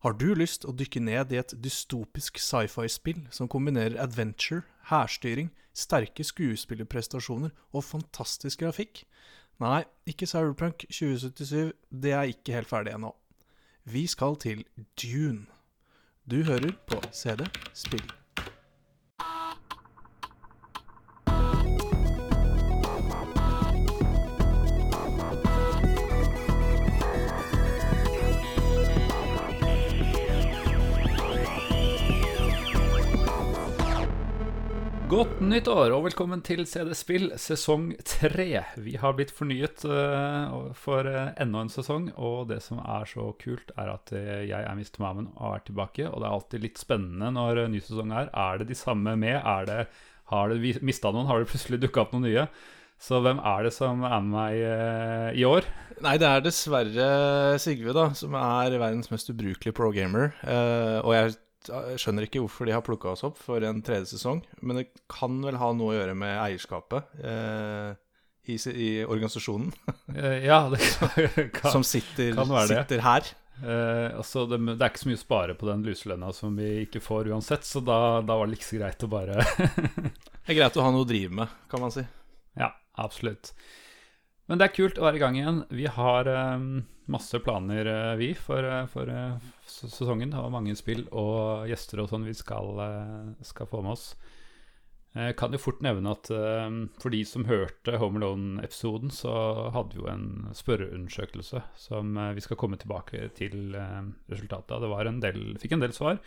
Har du lyst å dykke ned i et dystopisk sci-fi-spill som kombinerer adventure, hærstyring, sterke skuespillerprestasjoner og fantastisk grafikk? Nei, ikke Cyberpunk 2077, det er ikke helt ferdig ennå. Vi skal til Dune. Du hører på CD Spill. Godt nytt år og velkommen til CD Spill sesong tre. Vi har blitt fornyet uh, for uh, enda en sesong, og det som er så kult, er at uh, jeg er Mr. Mammen og er tilbake. Og det er alltid litt spennende når ny sesong er. Er det de samme med? Er det, har det mista noen? Har det plutselig dukka opp noen nye? Så hvem er det som er med meg i år? Nei, det er dessverre Sigve, da, som er verdens mest ubrukelige pro-gamer. og jeg jeg skjønner ikke hvorfor de har plukka oss opp for en tredje sesong, men det kan vel ha noe å gjøre med eierskapet eh, i, i, organisasjonen. Eh, ja, det kan, Som sitter, kan sitter her. Eh, altså det, det, er ikke så mye å spare på den luselønna som vi ikke får uansett, så da, da var det like så greit å bare Det er greit å ha noe å drive med, kan man si. Ja, absolutt. Men det er kult å være i gang igjen. Vi har um, masse planer, uh, vi, for, uh, for uh, sesongen. Og mange spill og gjester og sånn vi skal, skal, få med oss. Jeg kan jo fort nevne at for de som hørte Home Alone-episoden, så hadde vi jo en spørreundersøkelse som vi skal komme tilbake til resultatet av. Det var en del, fikk en del svar.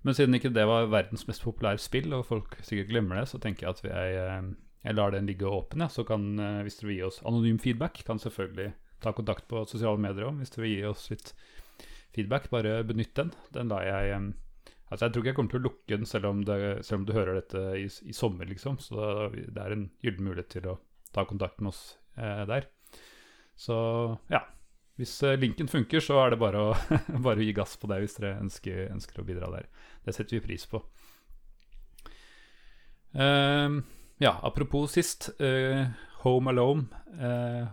Men siden ikke det var verdens mest populære spill, og folk sikkert glemmer det, så tenker jeg at vi er jeg lar den ligge åpen, ja. Så kan, eh, hvis dere vil gi oss anonym feedback, kan selvfølgelig ta kontakt på sosiale medier òg. Hvis dere vil gi oss litt feedback, bare benytt den. Den lar jeg Altså, jeg tror ikke jeg kommer til å lukke den selv om, det, selv om du hører dette i, i, sommer, liksom. Så det er en gyllen mulighet til å ta kontakt med oss eh, der. Så ja. Hvis eh, linken funker, så er det bare å, bare å gi gass på det hvis dere ønsker, ønsker, å bidra der. Det setter vi pris på. Um, ja, apropos sist. Uh, Home Alone. Uh,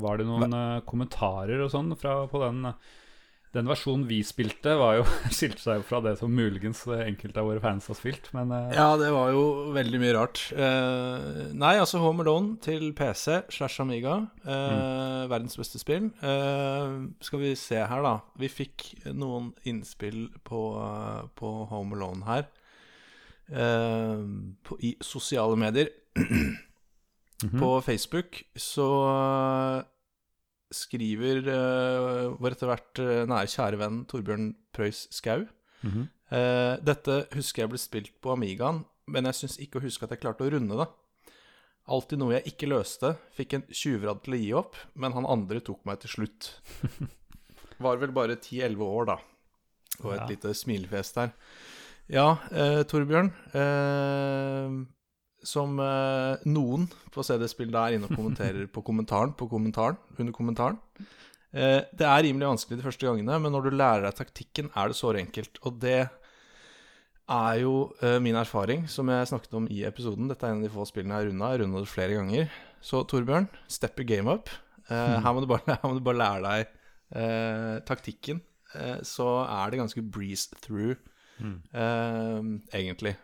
var det noen uh, kommentarer og sånn på den? Den versjonen vi spilte, var jo skilte seg fra det som muligens enkelte av våre fans har spilt. Men, ja, det var jo veldig mye rart. nei, altså Home Alone til PC slash Amiga. Mm. Verdens beste spill. skal vi se her, da. Vi fikk noen innspill på, på Home Alone her. Eh, på, i sosiale medier. mm -hmm. På Facebook så uh, skriver uh, vår etter hvert uh, nære kjære venn Torbjørn Preus Skau mm -hmm. Dette husker jeg ble spilt på Amigaen, men jeg syns ikke å huske at jeg klarte å runde det. Alltid noe jeg ikke løste. Fikk en tjuvradd til å gi opp, men han andre tok meg til slutt. Var vel bare 10-11 år, da. Og et ja. lite smilefjes der. Ja, eh, Torbjørn. Eh, som eh, noen på CD-spillet er inne og kommenterer på kommentaren på kommentaren under kommentaren. Eh, det er rimelig vanskelig de første gangene, men når du lærer deg taktikken, er det såre enkelt. Og det er jo eh, min erfaring, som jeg snakket om i episoden. Dette er en av de få spillene jeg har runda. Jeg har runda det flere ganger. Så Torbjørn, step your game up. Eh, her, må bare, her, må du bare, lære deg taktikken. så er det ganske breeze through mm. uh, egentlig.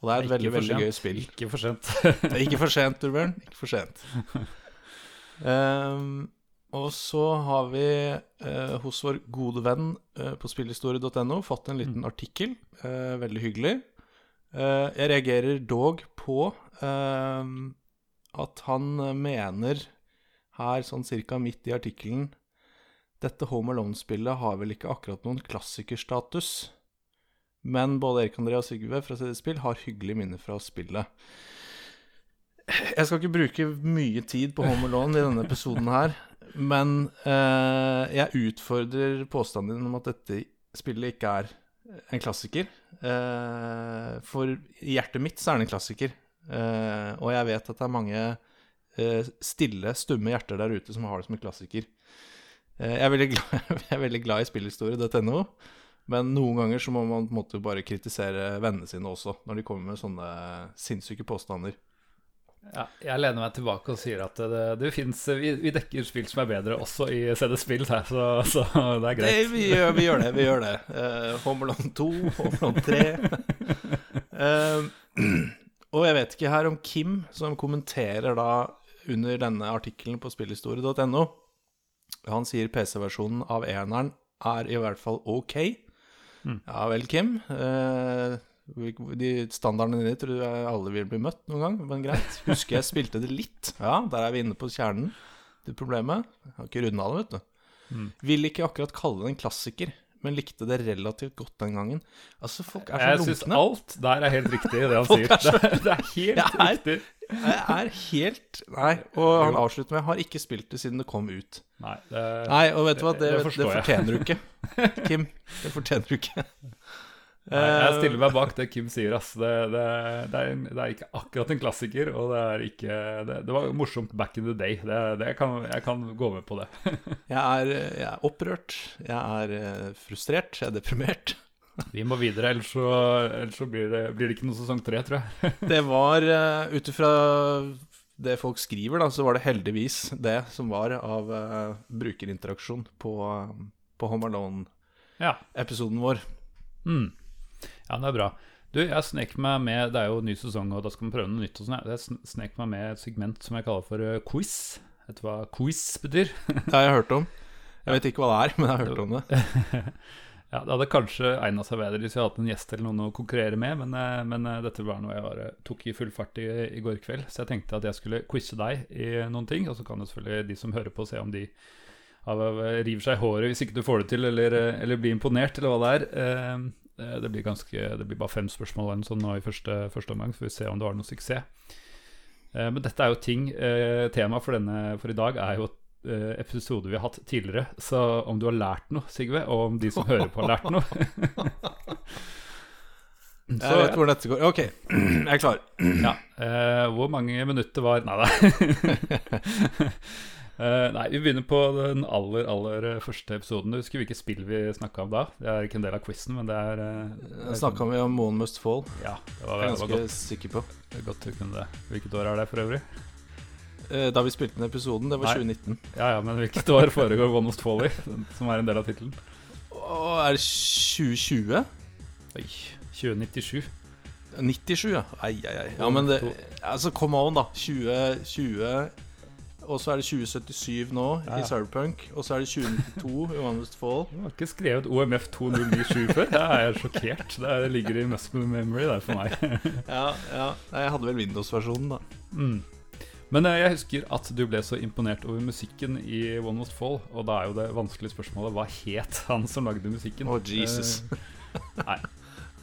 Og det er et veldig, veldig gøy spill. Ikke for sent. ikke for sent, Torbjørn. Ikke for sent. Um, og så har vi uh, hos vår gode venn uh, på spillhistorie.no fått en liten mm. artikkel. Uh, veldig hyggelig. jeg reagerer dog på ehm, at han mener her, sånn cirka midt i artikkelen Dette Home Alone-spillet har vel ikke akkurat noen klassikerstatus. Men både Erik André og Sigve fra CD Spill har hyggelige minner fra spillet. Jeg skal ikke bruke mye tid på Home Alone i denne episoden her, men eh, jeg utfordrer påstanden din om at dette spillet ikke er en klassiker. Eh, for i hjertet mitt så er det en klassiker. Eh, og jeg vet at det er mange eh, stille, stumme hjerter der ute som har det som en klassiker. Eh, jeg er veldig glad, jeg er veldig glad i spillhistorie.no. Men noen ganger så må man på en måte bare kritisere vennene sine også, når de kommer med sånne sinnssyke påstander. Ja, jeg lener meg tilbake og sier at det, det finnes, vi, vi dekker spill som er bedre, også i CD Spill, her, så, så det er greit. Det, vi, gjør, vi gjør det. vi gjør det uh, Homeland 2, Homeland 3 uh, Og jeg vet ikke her om Kim, som kommenterer da under denne artikkelen på spillhistorie.no. Han sier PC-versjonen av eneren er i hvert fall ok. Mm. Ja vel, Kim. Uh, de standardene dine tror jeg alle vil bli møtt noen gang, men greit. Husker jeg spilte det litt. Ja, der er vi inne på kjernen til problemet. Jeg har ikke runda det, vet du. Mm. Vil ikke akkurat kalle det en klassiker, men likte det relativt godt den gangen. Altså, folk er Jeg så syns lunkne. alt der er helt riktig, det han sier. er så- Det, det er helt Jeg er- riktig. Jeg er helt Nei. Og han avslutter med 'har ikke spilt det siden det kom ut'. Nei, det, Nei, og vet du hva, det, det det, fortjener du ikke. Kim, det fortjener du ikke. Nei, jeg Eh, stiller meg bak det Kim sier. Ass. Det, det, det, er, en- det er ikke akkurat en klassiker, og det er ikke Det, var morsomt back in the day. Det, det kan, jeg kan gå med på det. Jeg er, jeg er opprørt, jeg er eh, frustrert, jeg er deprimert. Vi må videre, ellers så, ellers så blir, det, blir det ikke noe sesong tre, tror jeg. Det var uh, ut ifra det folk skriver, da, så var det heldigvis det som var av uh, brukerinteraksjon på, eh, på Home Alone-episoden Ja. vår. Mm. Ja, det er bra. Du, jeg snek meg med Det er jo ny sesong, og da skal vi prøve noe nytt. og sånn. Jeg snek meg med et segment som jeg kaller for eh, quiz. Vet du hva quiz betyr? Det har jeg hørt om. Jeg vet ikke hva det er, men jeg har hørt om det. Ja, Det hadde kanskje egna seg bedre hvis jeg hadde hatt en gjest eller noen å konkurrere med, men, eh, men eh, dette var noe jeg bare tok i full fart i, i går kveld. Så jeg tenkte at jeg skulle quize deg i noen ting, og så kan jo selvfølgelig de som hører på, se om de river seg i håret hvis ikke du får det til, eller, eller blir imponert, eller hva det er. Eh, Det blir, ganske, det blir bare fem spørsmål eller sånn nå i første, første omgang, så får vi se om det var noe suksess. Eh, Men dette er jo ting eh, Temaet for, denne, for i dag er jo eh, episoder vi har hatt tidligere. Så om du har lært noe, Sigve, og om de som hører på, har lært noe Jeg vet hvor dette går. Ok, jeg er klar. ja. eh, Hvor mange minutter var Nei da. Eh, nei, vi begynner på den aller, aller første episoden. Du husker hvilket spill vi snakka om da? Det er ikke en del av quizen, men det er, uh, Snakka vi om Moon Must Fall. Ja, det Jeg var, er det var ganske godt, sikker på. det er godt du kunne det. Hvilket år er det for øvrig? Uh, Da vi spilte den episoden, det var Nei. 2019. Ja ja, men hvilket år foregår One Must Fall i? Som er en del av tittelen. Og er det 2020? Oi, 2097. 97, ja. Ai, ai, ai. Ja, men det Altså, come on, da. 2020 Og så er det 2077 nå Ja, ja. i Cyberpunk. Og så er det 2092 i One Fall. Du har ikke skrevet OMF 2097 før? Jeg er sjokkert. Det er- ligger i muscle memory der for meg. Ja, ja. Jeg hadde vel Windows-versjonen, da. Mm. Men eh, jeg husker at du ble så imponert over musikken i One Must Fall. Og da er jo det vanskelige spørsmålet hva het han som lagde musikken? Oh, Jesus. Eh, nei.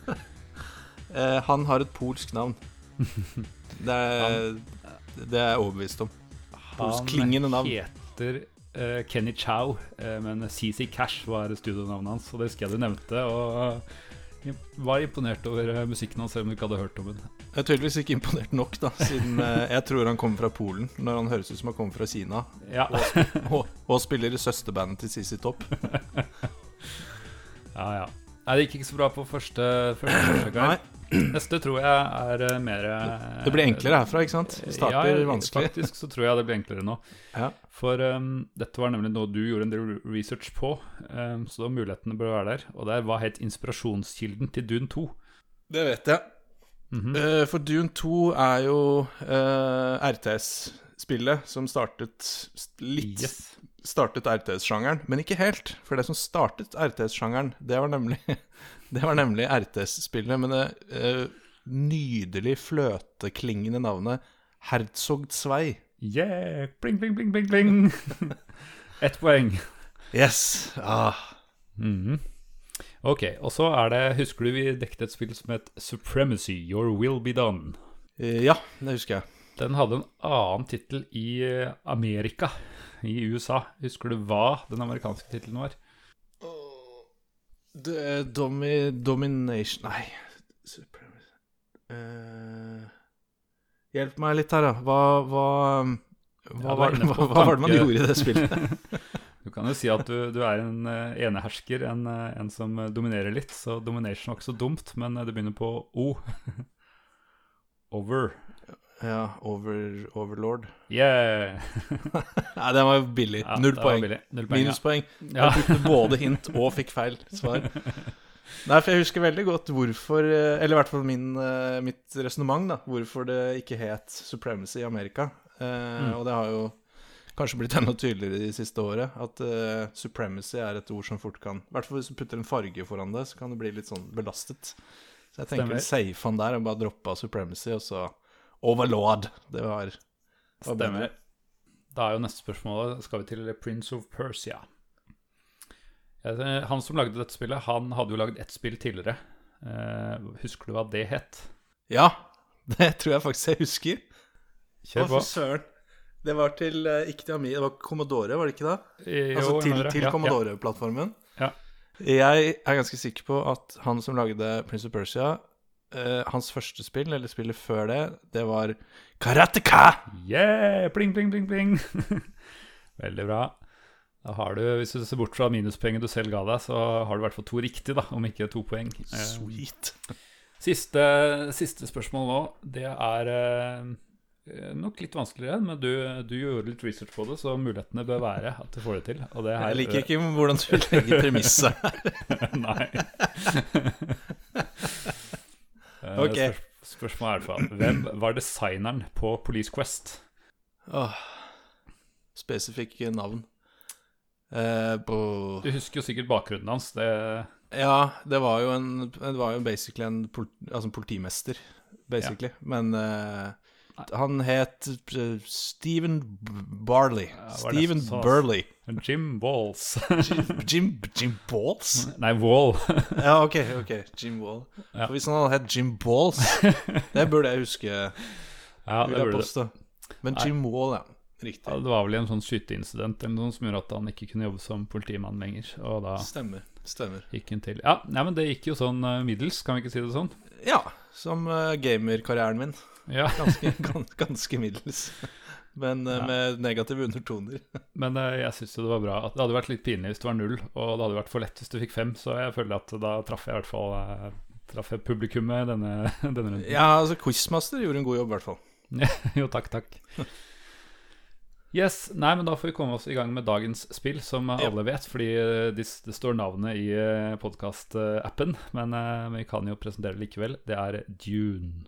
Eh, han har et polsk navn. Det er, det er jeg overbevist om. Polskklingende han navn. heter uh, Kenny Chow, uh, men CC Cash var studionavnet hans. Og det husker jeg du nevnte. Og uh, var imponert over eh, musikken hans, selv om du ikke hadde hørt om den. Jeg er tydeligvis ikke imponert nok, da, siden jeg tror han kommer fra Polen. Når han høres ut som han kommer fra Kina. Ja, Og, og spiller i søsterbandet til CC Topp. ja. ja. Nei, det gikk ikke så bra på første, første forsøk. her. Nei, Neste tror jeg er eh, mer eh, det blir enklere herfra, ikke sant? Det starter ja, vanskelig. Faktisk så tror jeg det blir enklere nå. Ja. For um, dette var nemlig noe du gjorde en del research på, um, så mulighetene bør være der. Og det var helt inspirasjonskilden til Dune 2? Det vet jeg. Mm -hmm. uh, for Dune 2 er jo uh, RTS-spillet som startet litt Yes. Startet RTS-sjangeren, men ikke helt. For det som startet RTS-sjangeren, det var nemlig Det var nemlig RTS-spillet med det uh, nydelig fløteklingende navnet Herzog 2. Yeah! Bling, bling, bling, bling, bling. Ett poeng. Yes. Ah. Mhm. Ok, og så er det Husker du vi dekket et spill som het Supremacy, Your Will Be Done? Eh, ja, det husker jeg. Den hadde en annen tittel i eh, Amerika, i USA. Husker du hva den amerikanske tittelen var? D- domi, domination Nei Eh, Hjelp meg litt her, da. Hva Hva, hva, Ja, var, hva, var det man gjorde i det spillet? Du kan jo si at du, du er en eh, enehersker, en, eh, en som eh, dominerer litt. Så domination var ikke så dumt, men eh, det begynner på O. Over. Ja, over, Overlord. Yeah! Nei, den var jo billig. Ja, Null poeng. billig. Null poeng. Minuspoeng. Ja. Jeg brukte både hint og fikk feil svar. Nei, for jeg husker veldig godt hvorfor eh, Eller i hvert fall min, eh, mitt resonnement. Hvorfor det ikke het Supremacy i Amerika. Mm. Og det har jo kanskje blitt enda tydeligere de siste året. At uh, supremacy er et ord som fort kan I hvert fall hvis du putter en farge foran det, så kan det bli litt sånn belastet. Så jeg tenker safe han der og bare droppa supremacy, og så Overlord. Det var, var. Stemmer. Da er jo neste spørsmål Skal vi til Prince of Persia. Eh, Han som lagde dette spillet, han hadde jo lagd ett spill tidligere. Eh, husker du hva det het? Ja, det tror jeg faktisk jeg husker. Kjør Å, på. fy søren. Det var til eh, ikke til Ami, det var Commodore, var det ikke det? Jo, Altså til, til Ja, Commodore-plattformen. Ja. Jeg er ganske sikker på at han som lagde Prince of Persia, eh, hans første spill, eller spillet før det, det var Karateka! Yeah! Pling, pling, pling, pling. Veldig bra. Da har du, Hvis du ser bort fra minuspoenget du selv ga deg, så har du i hvert fall to riktige, da, om ikke to poeng. Eh, Sweet. Siste, siste spørsmål nå, det er eh, nok litt vanskeligere, men du, du gjorde litt research på det, så mulighetene bør være at du får det til. Det her, Jeg liker ikke hvordan du legger premisset. Nei. Eh, Ok. spørs- spørsmålet er iallfall Hvem var designeren på Police Quest? Åh, spesifikke navn. Eh, på Du husker jo sikkert bakgrunnen hans. Det, Ja, det var jo en Det var jo basically en pol altså en politimester, basically. Men eh, han het eh, Stephen Barley. Stephen. Burley. Jim Walls. Jim, Jim Balls? Nei, Wall. Ja, ok, ok. Jim Wall. Ja. Hvis han hadde hett Jim Balls, det burde jeg huske. Ja, det burde det. Men Men Nei. Jim Wall, ja. Riktig. Ja, det var vel en sånn skyteincident eller noe som gjorde at han ikke kunne jobbe som politimann lenger. Og da Stemmer. Stemmer. gikk han til Ja, nei, men det gikk jo sånn eh, middels, kan vi ikke si det sånn? Ja, som uh, gamerkarrieren min. Ja, Ganske, gans, ganske middels. Men eh, Ja. med negative undertoner. Men eh, jeg syns det var bra. Det hadde vært litt pinlig hvis det var null, og det hadde vært for lett hvis du fikk fem, så jeg føler at da traff jeg i hvert fall eh, Traff jeg publikummet denne, denne runden. Ja, altså Quizmaster gjorde en god jobb, i hvert fall. jo, takk, takk. Yes, nei, men Da får vi komme oss i gang med dagens spill, som Ja. alle vet. Fordi det, det står navnet i podkast-appen, men men vi kan jo presentere det likevel. Det er Dune.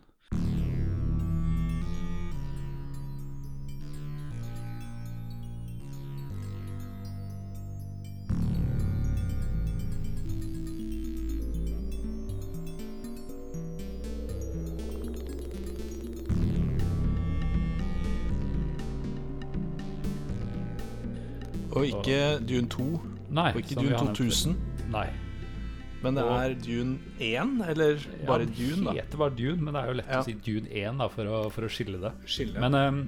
Og ikke Dune 2, Nei, og ikke Dune 2000. Nei. Men det er Dune 1, eller bare Dune, da? Det heter bare Dune, men det er jo lett Ja. å si Dune 1 da, for å, for å skille det. Skille. Men um,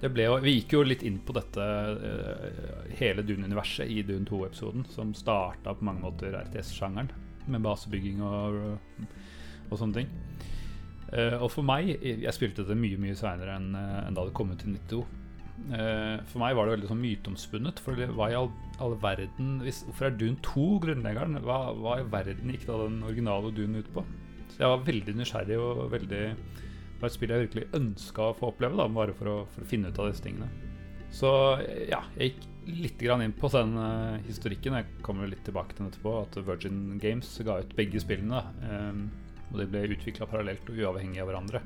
det ble jo, vi gikk jo litt inn på dette uh, hele Dune-universet i Dune 2-episoden, som starta på mange måter RTS-sjangeren, med basebygging og, og sånne ting. Uh, og for meg Jeg spilte det mye mye seinere enn eh, enn da det kom ut i 92. Eh, for meg var det veldig sånn myteomspunnet. For hva i all, all verden hvis, Hvorfor er Dune 2 grunnleggeren? Hva, hva i verden gikk da den originale Dune ut på? Så jeg var veldig nysgjerrig og veldig det var et spill jeg virkelig ønska å få oppleve, da, bare for å, for å finne ut av disse tingene. Så ja, jeg gikk litt inn på den uh, historikken. Jeg kommer litt tilbake til den etterpå. At Virgin Games ga ut begge spillene. ehm, og de ble utvikla parallelt og uavhengig av hverandre.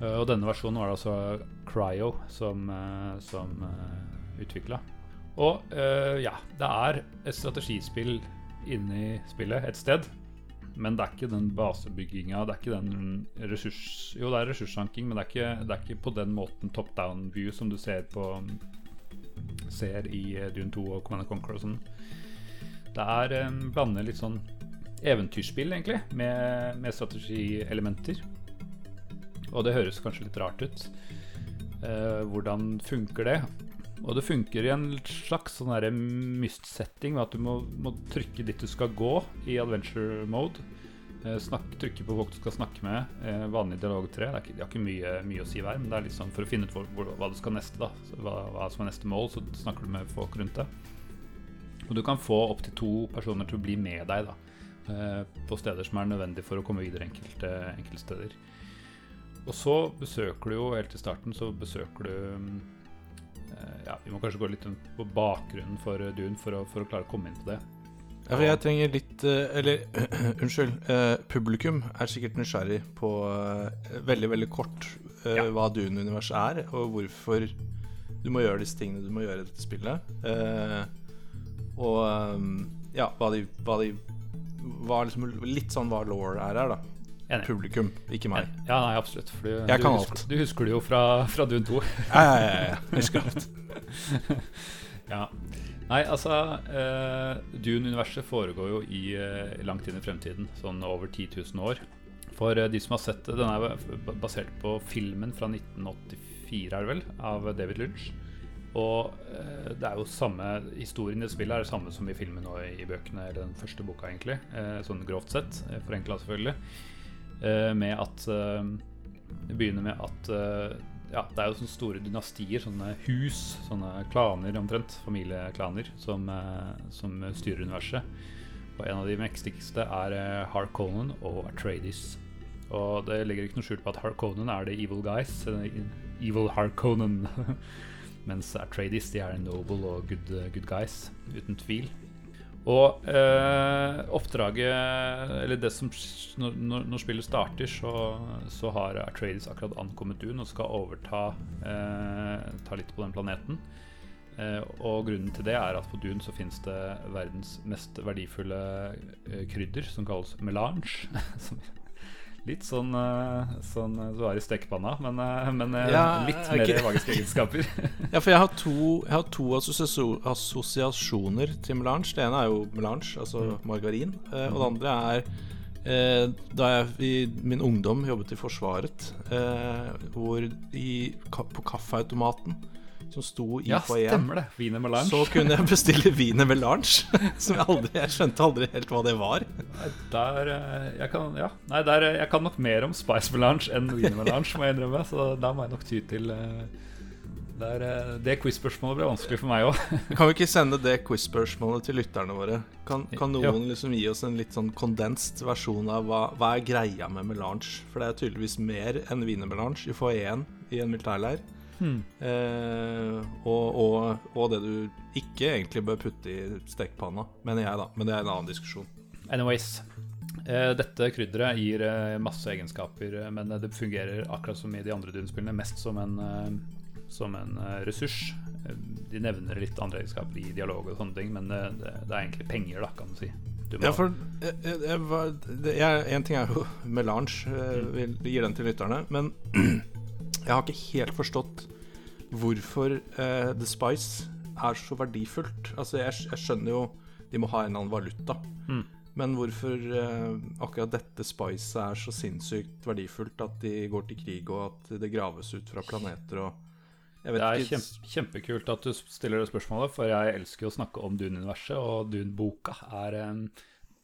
Eh, og denne versjonen var det altså Cryo som, uh, som uh, utvikla. Og eh, ja, det er et strategispill inni spillet et sted. Men det er ikke den basebygginga, det er ikke den ressurs... Jo, det er ressurssanking, men det er ikke, det er ikke på den måten top down view som du ser på Ser i eh, Dune 2 og Command Conquer og sånn. Det er en blander litt sånn eventyrspill, egentlig, med, med strategielementer. Og det høres kanskje litt rart ut. Eh, hvordan funker det? Og det funker i en slags sånn derre myst-setting, med at du må, må trykke dit du skal gå i adventure mode. Eh, snakk, trykke på folk du skal snakke med. Eh, vanlig dialog 3. Det, det har ikke mye, mye å si hver, men det er litt sånn for å finne ut hvor, hvor, hva du skal neste. da Så hva, hva som er neste mål, så snakker du med folk rundt deg. Og du kan få opptil to personer til å bli med deg da eh, på steder som er nødvendig for å komme videre enkelte, enkelte steder. Og så besøker du jo helt i starten så besøker du eh, Ja, vi må kanskje gå litt på bakgrunnen for Dune for å, for å klare å komme inn på det. Ja, for jeg trenger litt eh, Eller unnskyld. eh, publikum er sikkert nysgjerrig på eh, veldig, veldig kort eh, Ja. hva Dune-universet er, og hvorfor du må gjøre disse tingene du må gjøre i dette spillet. Eh, og eh, ja, hva de, hva de hva liksom, Litt sånn hva law er her, da. Enig. Publikum, ikke meg. Ja, nei, absolutt. Du, Jeg du, kan husker, alt. du husker det jo fra, fra Dune 2. Ja, ja, ja, ja. Husker alt. Ja. Nei, altså eh, Dune-universet foregår jo i eh, langt inn i fremtiden. Sånn over 10 000 år. For eh, de som har sett det, den er basert på filmen fra 1984, er det vel, av David Lynch. Og eh, det er jo samme historien i spillet er det samme som i filmen og i bøkene, eller den første boka, egentlig. Eh, sånn grovt sett. Eh, Forenkla, selvfølgelig. Eh, med at eh, Det begynner med at eh, ja, det er jo sånne store dynastier, sånne hus, sånne klaner omtrent, familieklaner, som, eh, som styrer universet. Og en av de mektigste er eh, Harkonnen og Atreides. Og det ligger ikke noe skjult på at Harkonnen er the evil guys. eh, Evil Harkonnen. Mens Atreides de er noble og good, good guys, uten tvil. Og eh, oppdraget Eller det som Når, når, spillet starter, så, så har Atreides akkurat ankommet Dune og skal overta eh, Ta litt på den planeten. Eh, og grunnen til det er at på Dune så finnes det verdens mest verdifulle eh, krydder, som kalles melange. Som- litt sånn, eh, sånn eh, du har i stekepanna, men, eh, men eh, Ja, litt er mer okay. magiske egenskaper. Ja, for jeg har to, jeg har to assosiasjoner til melange. Det ene er jo melange, altså margarin. Eh, og det andre er eh, da jeg i min ungdom jobbet i Forsvaret, eh, hvor i, på kaffeautomaten som sto i ja, foajeen, så kunne jeg bestille wiener melange. som jeg aldri Jeg skjønte aldri helt hva det var. Der, eh, jeg kan, ja. Nei, der, eh, jeg kan nok mer om Spice Melange enn Wiener Melange, må jeg innrømme. Så da må jeg nok ty til eh, der, Det quiz-spørsmålet ble vanskelig for meg òg. Kan vi ikke sende det quiz-spørsmålet til lytterne våre? Kan, kan noen liksom gi oss en litt sånn kondenst versjon av hva, hva er greia med melange? For det er tydeligvis mer enn wienermelange i foajeen i en militærleir. Eh, og, og, og det du ikke egentlig bør putte i stekepanna, mener jeg, da. Men det er en annen diskusjon. Anyways. eh, dette krydderet gir eh, masse egenskaper, eh, men det fungerer akkurat som i de andre Dune-spillene, mest som en, som en ressurs. De nevner litt andre egenskaper i dialog og sånne ting, men det, det, det er egentlig penger, da, kan du si. Ja, for jeg, En ting er jo melange, vi gir den til lytterne. Men jeg har ikke helt forstått hvorfor uh, The Spice er så verdifullt. Altså, jeg, jeg skjønner jo de må ha en annen valuta. Mm. Men hvorfor uh, akkurat dette Spice er så sinnssykt verdifullt at de går til krig, og at det graves ut fra planeter og Det er kjempe, kjempekult at du stiller det spørsmålet, for jeg elsker å snakke om Dune-universet, og Dune-boka er en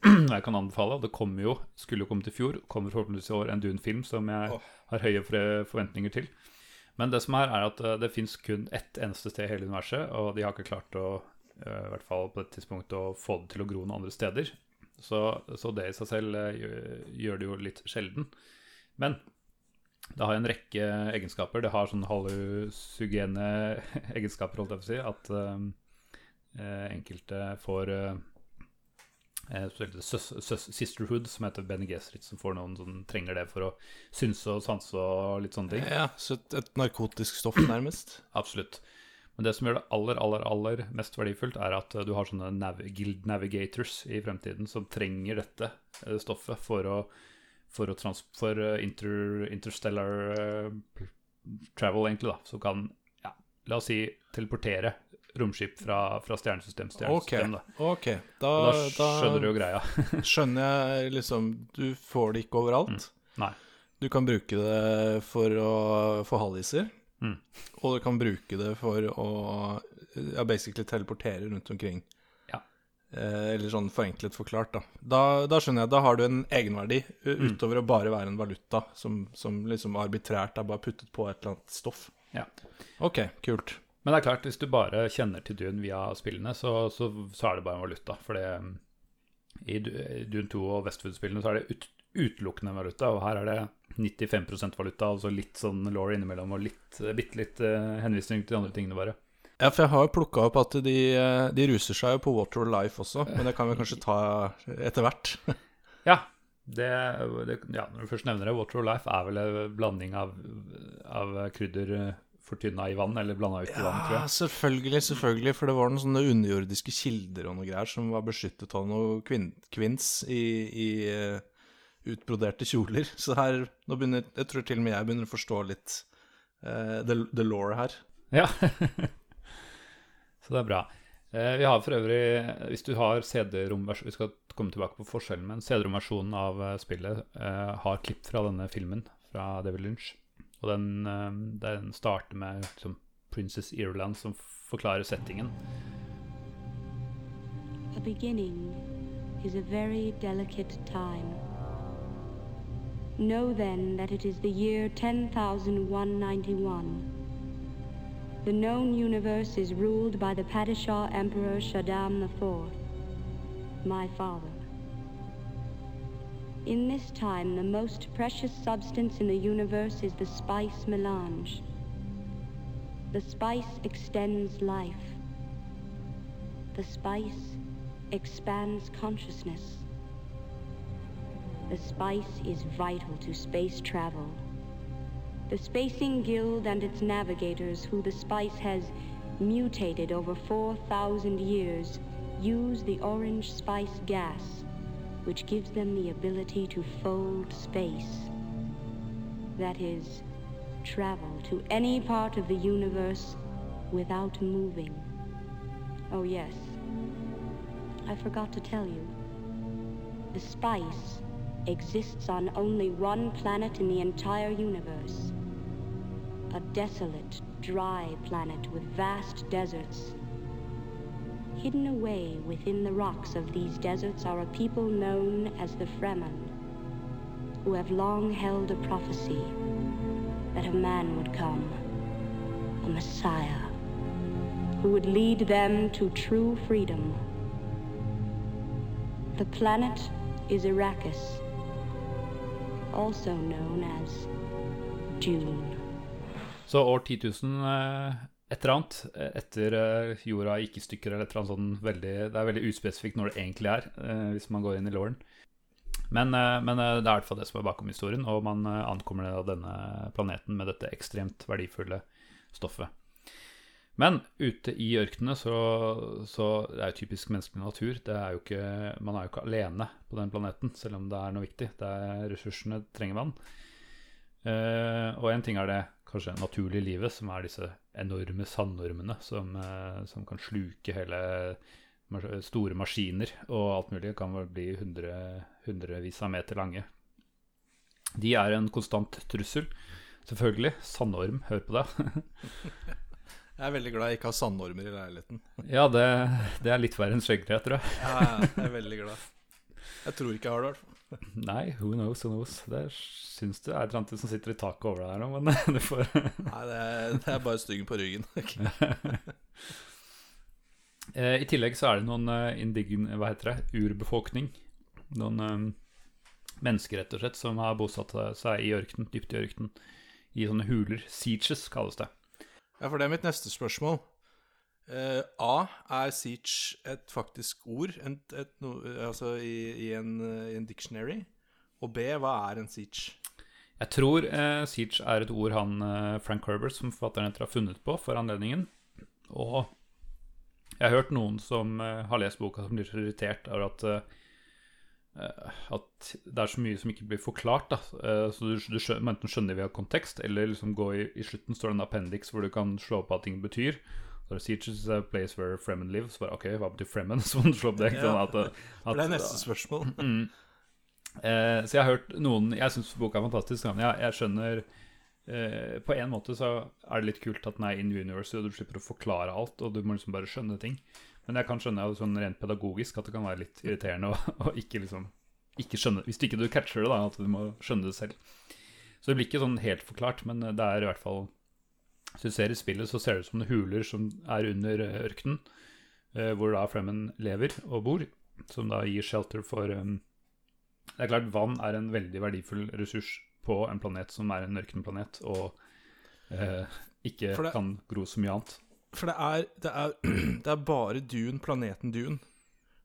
jeg kan anbefale. og Det kommer jo, skulle jo komme til fjor, kommer forhåpentligvis i år en Dune-film som jeg har høye forventninger til. Men det som er, er at eh, det fins kun ett eneste sted i hele universet, og de har ikke klart å eh, i hvert fall på dette tidspunktet å få det til å gro noen andre steder. Så, så det i seg selv eh, gjør, det jo litt sjelden. Men det har en rekke egenskaper. Det har sånn hallusugene egenskaper, holdt jeg på å si. At eh, enkelte får eh, eh, spesielt søs, søs, Sisterhood, som heter Benny Gesserit, som får noen som trenger det for å synse og sanse og litt sånne ting. Ja, så et, et narkotisk stoff, nærmest. Absolutt. Men det som gjør det aller, aller, aller mest verdifullt, er at eh, du har sånne nav guild navigators i fremtiden som trenger dette eh, stoffet for å for, å trans for eh, inter interstellar eh, travel, egentlig, da. Som kan, ja, la oss si, teleportere romskip fra, fra stjernesystem til stjernesystem. Da. ok. Da, da skjønner du jo greia. skjønner jeg liksom Du får det ikke overalt. Nei. Du kan bruke det for å få halliser. Mm. Og du kan bruke det for å ja, basically teleportere rundt omkring. Ja. Eh, eller sånn forenklet forklart, da. da. Da skjønner jeg, da har du en egenverdi utover Mm. utover å bare være en valuta som, som liksom arbitrært er bare puttet på et eller annet stoff. Ja. Ok, kult. Men det er klart, hvis du bare kjenner til Dune via spillene, så, så, så er det bare en valuta. For i Du- Dune 2 og Westwood-spillene så er det ut, utelukkende valuta, og her er det 95% valuta, altså litt sånn law innimellom, og litt, bitte litt uh, henvisning til de andre tingene, bare. Ja, for jeg har jo plukka opp at de, eh, de, ruser seg jo på Water Life også, men det kan vi kanskje ta etter hvert. ja, det, det, ja, når du først nevner det, Water Life er vel en blanding av, av krydder fortynna i vann, eller blanda ut i vann, tror jeg. Ja, selvfølgelig, selvfølgelig, for det var noen sånne underjordiske kilder og noe greier som var beskyttet av noe kvin kvinns i, i uh, utbroderte kjoler. Så her, nå begynner, jeg tror til og med jeg begynner å forstå litt uh, the, the law her. Ja. Så det er bra. Eh, vi har for øvrig, hvis du har CD-romversjonen Vi skal komme tilbake på forskjellen, men CD-romversjonen av eh, spillet eh, har klipp fra denne filmen fra Devil Lynch. Og den, eh, den starter med liksom, Princess Ireland som forklarer settingen. A beginning is a very delicate time. Know then that it is the year 10,191. The known universe is ruled by the Padishah Emperor Shaddam IV, my father. In this time, the most precious substance in the universe is the spice melange. The spice extends life. The spice expands consciousness. The spice is vital to space travel. The Spacing Guild and its navigators, who the spice has mutated over 4,000 years, use the orange spice gas, which gives them the ability to fold space. That is, travel to any part of the universe without moving. Oh, yes. I forgot to tell you. The spice exists on only one planet in the entire universe a desolate, dry planet with vast deserts. Hidden away within the rocks of these deserts are a people known as the Fremen, who have long held a prophecy that a man would come, a Messiah, who would lead them to true freedom. The planet is Arrakis, also known as June. Så år 10 000 eh, et eller annet eh, etter eh, jorda gikk i stykker eller et eller annet sånn veldig Det er veldig uspesifikt når det egentlig er, hvis man går inn i låren. Men, men, det er i hvert fall det som er bakom historien, og man ankommer denne planeten med dette ekstremt verdifulle stoffet. Men ute i ørkenene så, så Det er jo typisk menneskelig natur. Er ikke, man er jo ikke alene på den planeten, selv om det er noe viktig. Det er Ressursene trenger vann. Og en ting er det kanskje naturlige livet, som er disse enorme sandormene som, uh, som kan sluke hele store maskiner og alt mulig. Kan vel bli hundre, hundrevis av meter lange. De er en konstant trussel. Selvfølgelig. Sandorm, hør på det. jeg er veldig glad jeg ikke har sandormer i leiligheten. ja, det, det, er litt verre enn skjeggkre, tror jeg. ja, jeg er veldig glad. Jeg tror ikke jeg har det, i hvert fall. Nei, who knows, who knows. Det syns du er et eller annet som sitter i taket over deg her nå, men du får Nei, det er, det er, bare styggen på ryggen. Eh, I tillegg så er det noen uh, indign, hva heter det, urbefolkning. Noen um, mennesker, rett og slett, som har bosatt seg i ørkenen, dypt i ørkenen. I sånne huler. Sieges kalles det. Ja, for det er mitt neste spørsmål. Uh, A. Er siege et faktisk ord et, et, no, altså i, i, en, i, en, dictionary? Og B. Hva er en siege? Jeg tror uh, siege er et ord han uh, Frank Herbert, som forfatteren etter, har funnet på for anledningen. Og jeg har hørt noen som har lest boka, som blir så irritert over at at det er så mye som ikke blir forklart. Da. Så du, du skjønner, enten skjønner via kontekst, eller liksom gå i, i slutten står det en appendix hvor du kan slå opp hva ting betyr. Så Siege is a place where Fremen live. Så bare, ok, hva betyr Fremen? Så må du slå opp det. Ikke At, at, det er neste spørsmål. mm. eh, så jeg har hørt noen Jeg syns boka er fantastisk. Jeg, jeg skjønner eh, På en måte så er det litt kult at den er in universe, og du slipper å forklare alt, og du må liksom bare skjønne ting. Men jeg kan skjønne sånn rent pedagogisk at det kan være litt irriterende å ikke liksom ikke skjønne Hvis du ikke du catcher det, da, at du må skjønne det selv. Så det blir ikke sånn helt forklart, men det er i hvert fall hvis du ser i spillet, så ser det ut som huler som er under eh, ørkenen, eh, hvor da Fremen lever og bor, som da gir shelter for, um, Det er klart vann er en veldig verdifull ressurs på en planet som er en ørkenplanet, og eh, ikke det- kan gro så mye annet. For det er, det er, det er bare Dune, planeten Dune,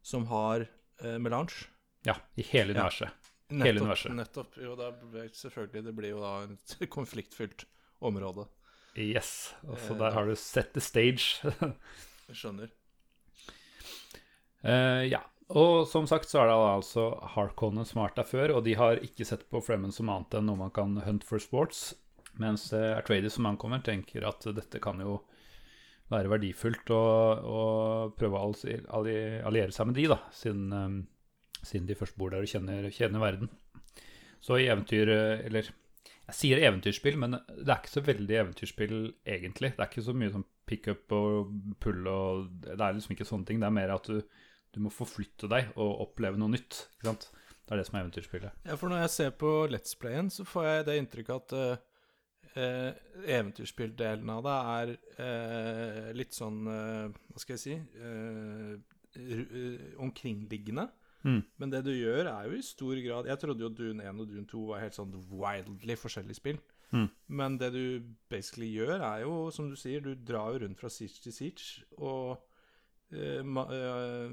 som har eh, melange. Ja, i hele Ja. universet. Nettopp, Hele universet. Nettopp. Jo, det er, selvfølgelig. Det blir jo da et konfliktfylt område. Yes. og så der har du set the stage. Jeg skjønner. Uh, ja. Og som sagt så er det altså Harkonnen som har vært der før, og de har ikke sett på Fremen som annet enn noe man kan hunt for sports. Mens Atreides som ankommer, tenker at dette kan jo være verdifullt å, å prøve å alli- alli- alliere seg med de, da, siden, um, siden de først bor der og kjenner, kjenner verden. Så i eventyr, eh, eller jeg sier eventyrspill, men det er ikke så veldig eventyrspill egentlig. Det er ikke så mye sånn pickup og pull og Det er liksom ikke sånne ting. Det er mer at du, du må forflytte deg og oppleve noe nytt. ikke sant? Det er det som er eventyrspillet. Ja, for når jeg ser på Let's Playen, så får jeg det inntrykket at eh, eh, eventyrspilldelen av det er eh, litt sånn eh, Hva skal jeg si eh, eh, Omkringliggende. Mm. Men det du gjør, er jo i stor grad Jeg trodde jo Dune 1 og Dune 2 var helt sånn wildly forskjellige spill. Mm. Men det du basically gjør, er jo, som du sier, du drar jo rundt fra siege til siege. Og ma, eh,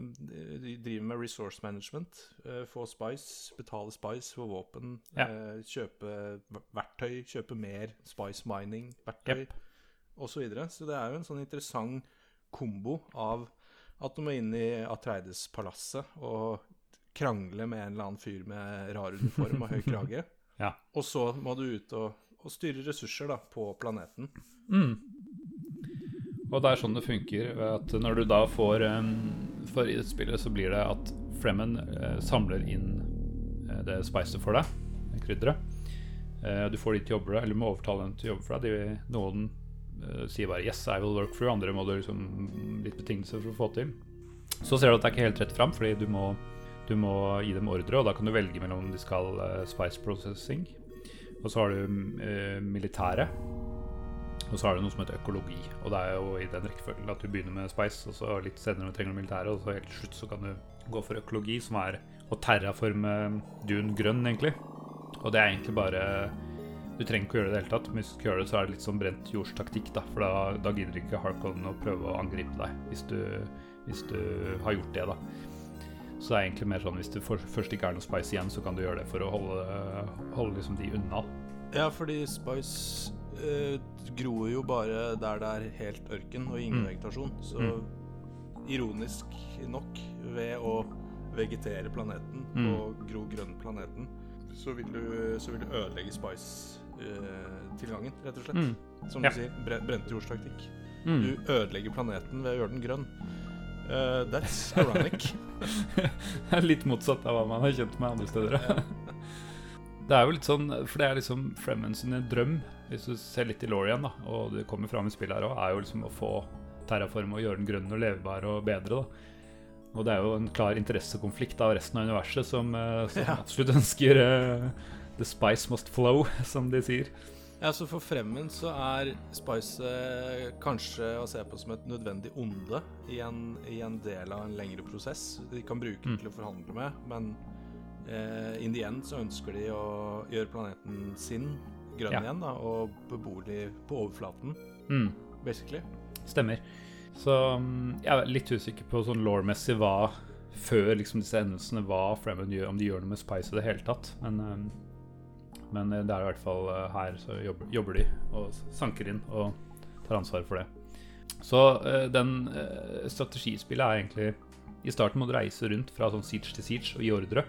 driver med resource management. eh, få spice, betale spice for våpen. Ja. kjøpe verktøy, kjøpe mer spice mining-verktøy yep. osv. Så, videre. så det er jo en sånn interessant kombo av at du må inn i Atreides-palasset og krangle med en eller annen fyr med rar uniform og høy krage. Ja. Og så må du ut og, og styre ressurser da, på planeten. Mm. Og det er sånn det funker. At når du da får um, For i dette spillet så blir det at Fremmen uh, samler inn uh, det spicet for deg, det krydderet. Uh, du får de til å jobbe, eller må overtale dem til å jobbe for deg. De, noen eh, sier bare 'yes, I will work for you', andre må du liksom litt betingelser for å få til. Så ser du at det er ikke helt rett fram, fordi du må, du må gi dem ordre, og da kan du velge mellom om de skal eh, spice processing, og så har du eh, militæret. Og så har du noe som heter økologi. Og det er jo i den rekkefølgen at du begynner med Spice, og så litt senere du trenger noe militære, og så helt til slutt så kan du gå for økologi, som er å terraforme dun grønn, egentlig. Og det er egentlig bare Du trenger ikke å gjøre det i det hele tatt, men hvis du skal gjøre det, så er det litt sånn brent jordstaktikk, da. For da, da gidder ikke Harkon å prøve å angripe deg, hvis du, hvis du har gjort det, da. Så det er egentlig mer sånn hvis det først ikke er noe Spice igjen, så kan du gjøre det for å holde, holde liksom de unna. Ja, fordi spice eh, gror jo bare der det er helt ørken og ingen Mm. vegetasjon. Så ironisk nok, ved å vegetere planeten Mm. og gro grønn planeten, så vil du, så vil du ødelegge spice-tilgangen, rett og slett. Mm. Som Ja. du sier, bre brente jordstaktikk. Mm. Du ødelegger planeten ved å gjøre den grønn. Eh, that's ironic. Litt motsatt av hva man har kjent med andre steder. Det er jo litt sånn, for det er liksom Fremen sin drøm, hvis du ser litt i Lorien, da, og det kommer fram i spillet her òg, er jo liksom å få terraform og gjøre den grønn og levebar og bedre, da. Og det er jo en klar interessekonflikt av resten av universet som, eh, som Ja. absolutt ønsker uh, The spice must flow, som de sier. Ja, så For Fremmen så er Spice eh, kanskje å se på som et nødvendig onde i en, i en del av en lengre prosess. De kan bruke den Mm. til å forhandle med, men eh, in the end så ønsker de å gjøre planeten sin grønn Ja. igjen, da, og beboelig på overflaten, Mm. basically. Stemmer. Så mm, jeg er litt usikker på sånn law-messig hva før liksom disse endelsene hva Fremmen gjør, om de gjør noe med Spice i det hele tatt. Men, mm, men det er i hvert fall eh, her så jobber, jobber de og sanker inn og tar ansvar for det. Så eh, den eh, strategispillet er egentlig I starten må du reise rundt fra sånn siege til siege og gi ordre.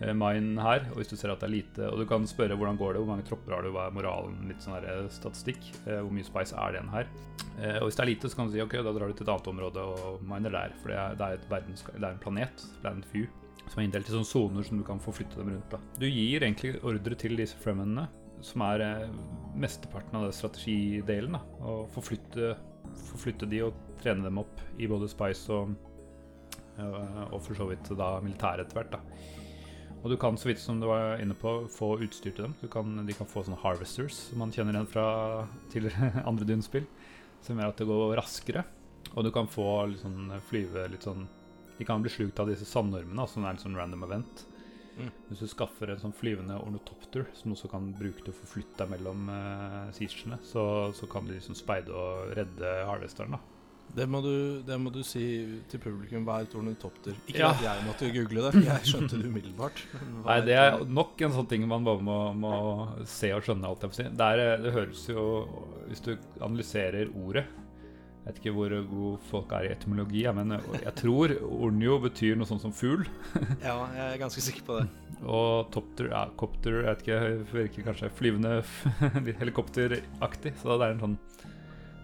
Eh, Mine her, og hvis du ser at det er lite Og du kan spørre hvordan går det, hvor mange tropper har du, hva er moralen, litt sånn her eh, statistikk. Eh, hvor mye spice er det igjen her? Eh, og hvis det er lite, så kan du si ok, da drar du til et annet område og miner der. For det er, det er, verdens, det er en planet, Planet View, som er inndelt i sånne soner som du kan forflytte dem rundt. da. Du gir egentlig ordre til disse fremenene, som er eh, mesteparten av det strategidelen. da, Å forflytte, forflytte de og trene dem opp i både Spice og, eh, og for så vidt da militæret etter hvert. Og du kan, så vidt som du var inne på, få utstyr til dem. Kan, de kan få sånne harvesters, som man kjenner igjen fra tidligere andre Dune-spill, som gjør at det går raskere. Og du kan få litt sånn flyve litt sånn De kan bli slukt av disse sandormene, som er en sånn random event. Mm. Hvis du skaffer en sånn flyvende ornitopter, som også kan bruke til å forflytte deg mellom uh, siegene, så, så kan du liksom speide og redde harvesteren. da. Det må, du, det må du si til publikum. Hva er et ornitopter? Ikke Ja. at jeg måtte google det, for jeg skjønte det umiddelbart. Nei, det er nok en sånn ting man bare må, må se og skjønne. Alt jeg får si. det, er, det høres jo Hvis du analyserer ordet Jeg vet ikke hvor gode folk er i etymologi, men jeg tror ornio betyr noe sånt som fugl. Ja, jeg er ganske sikker på det. Og topter, ja, copter, jeg vet ikke, virker kanskje flyvende helikopteraktig. Så det er en sånn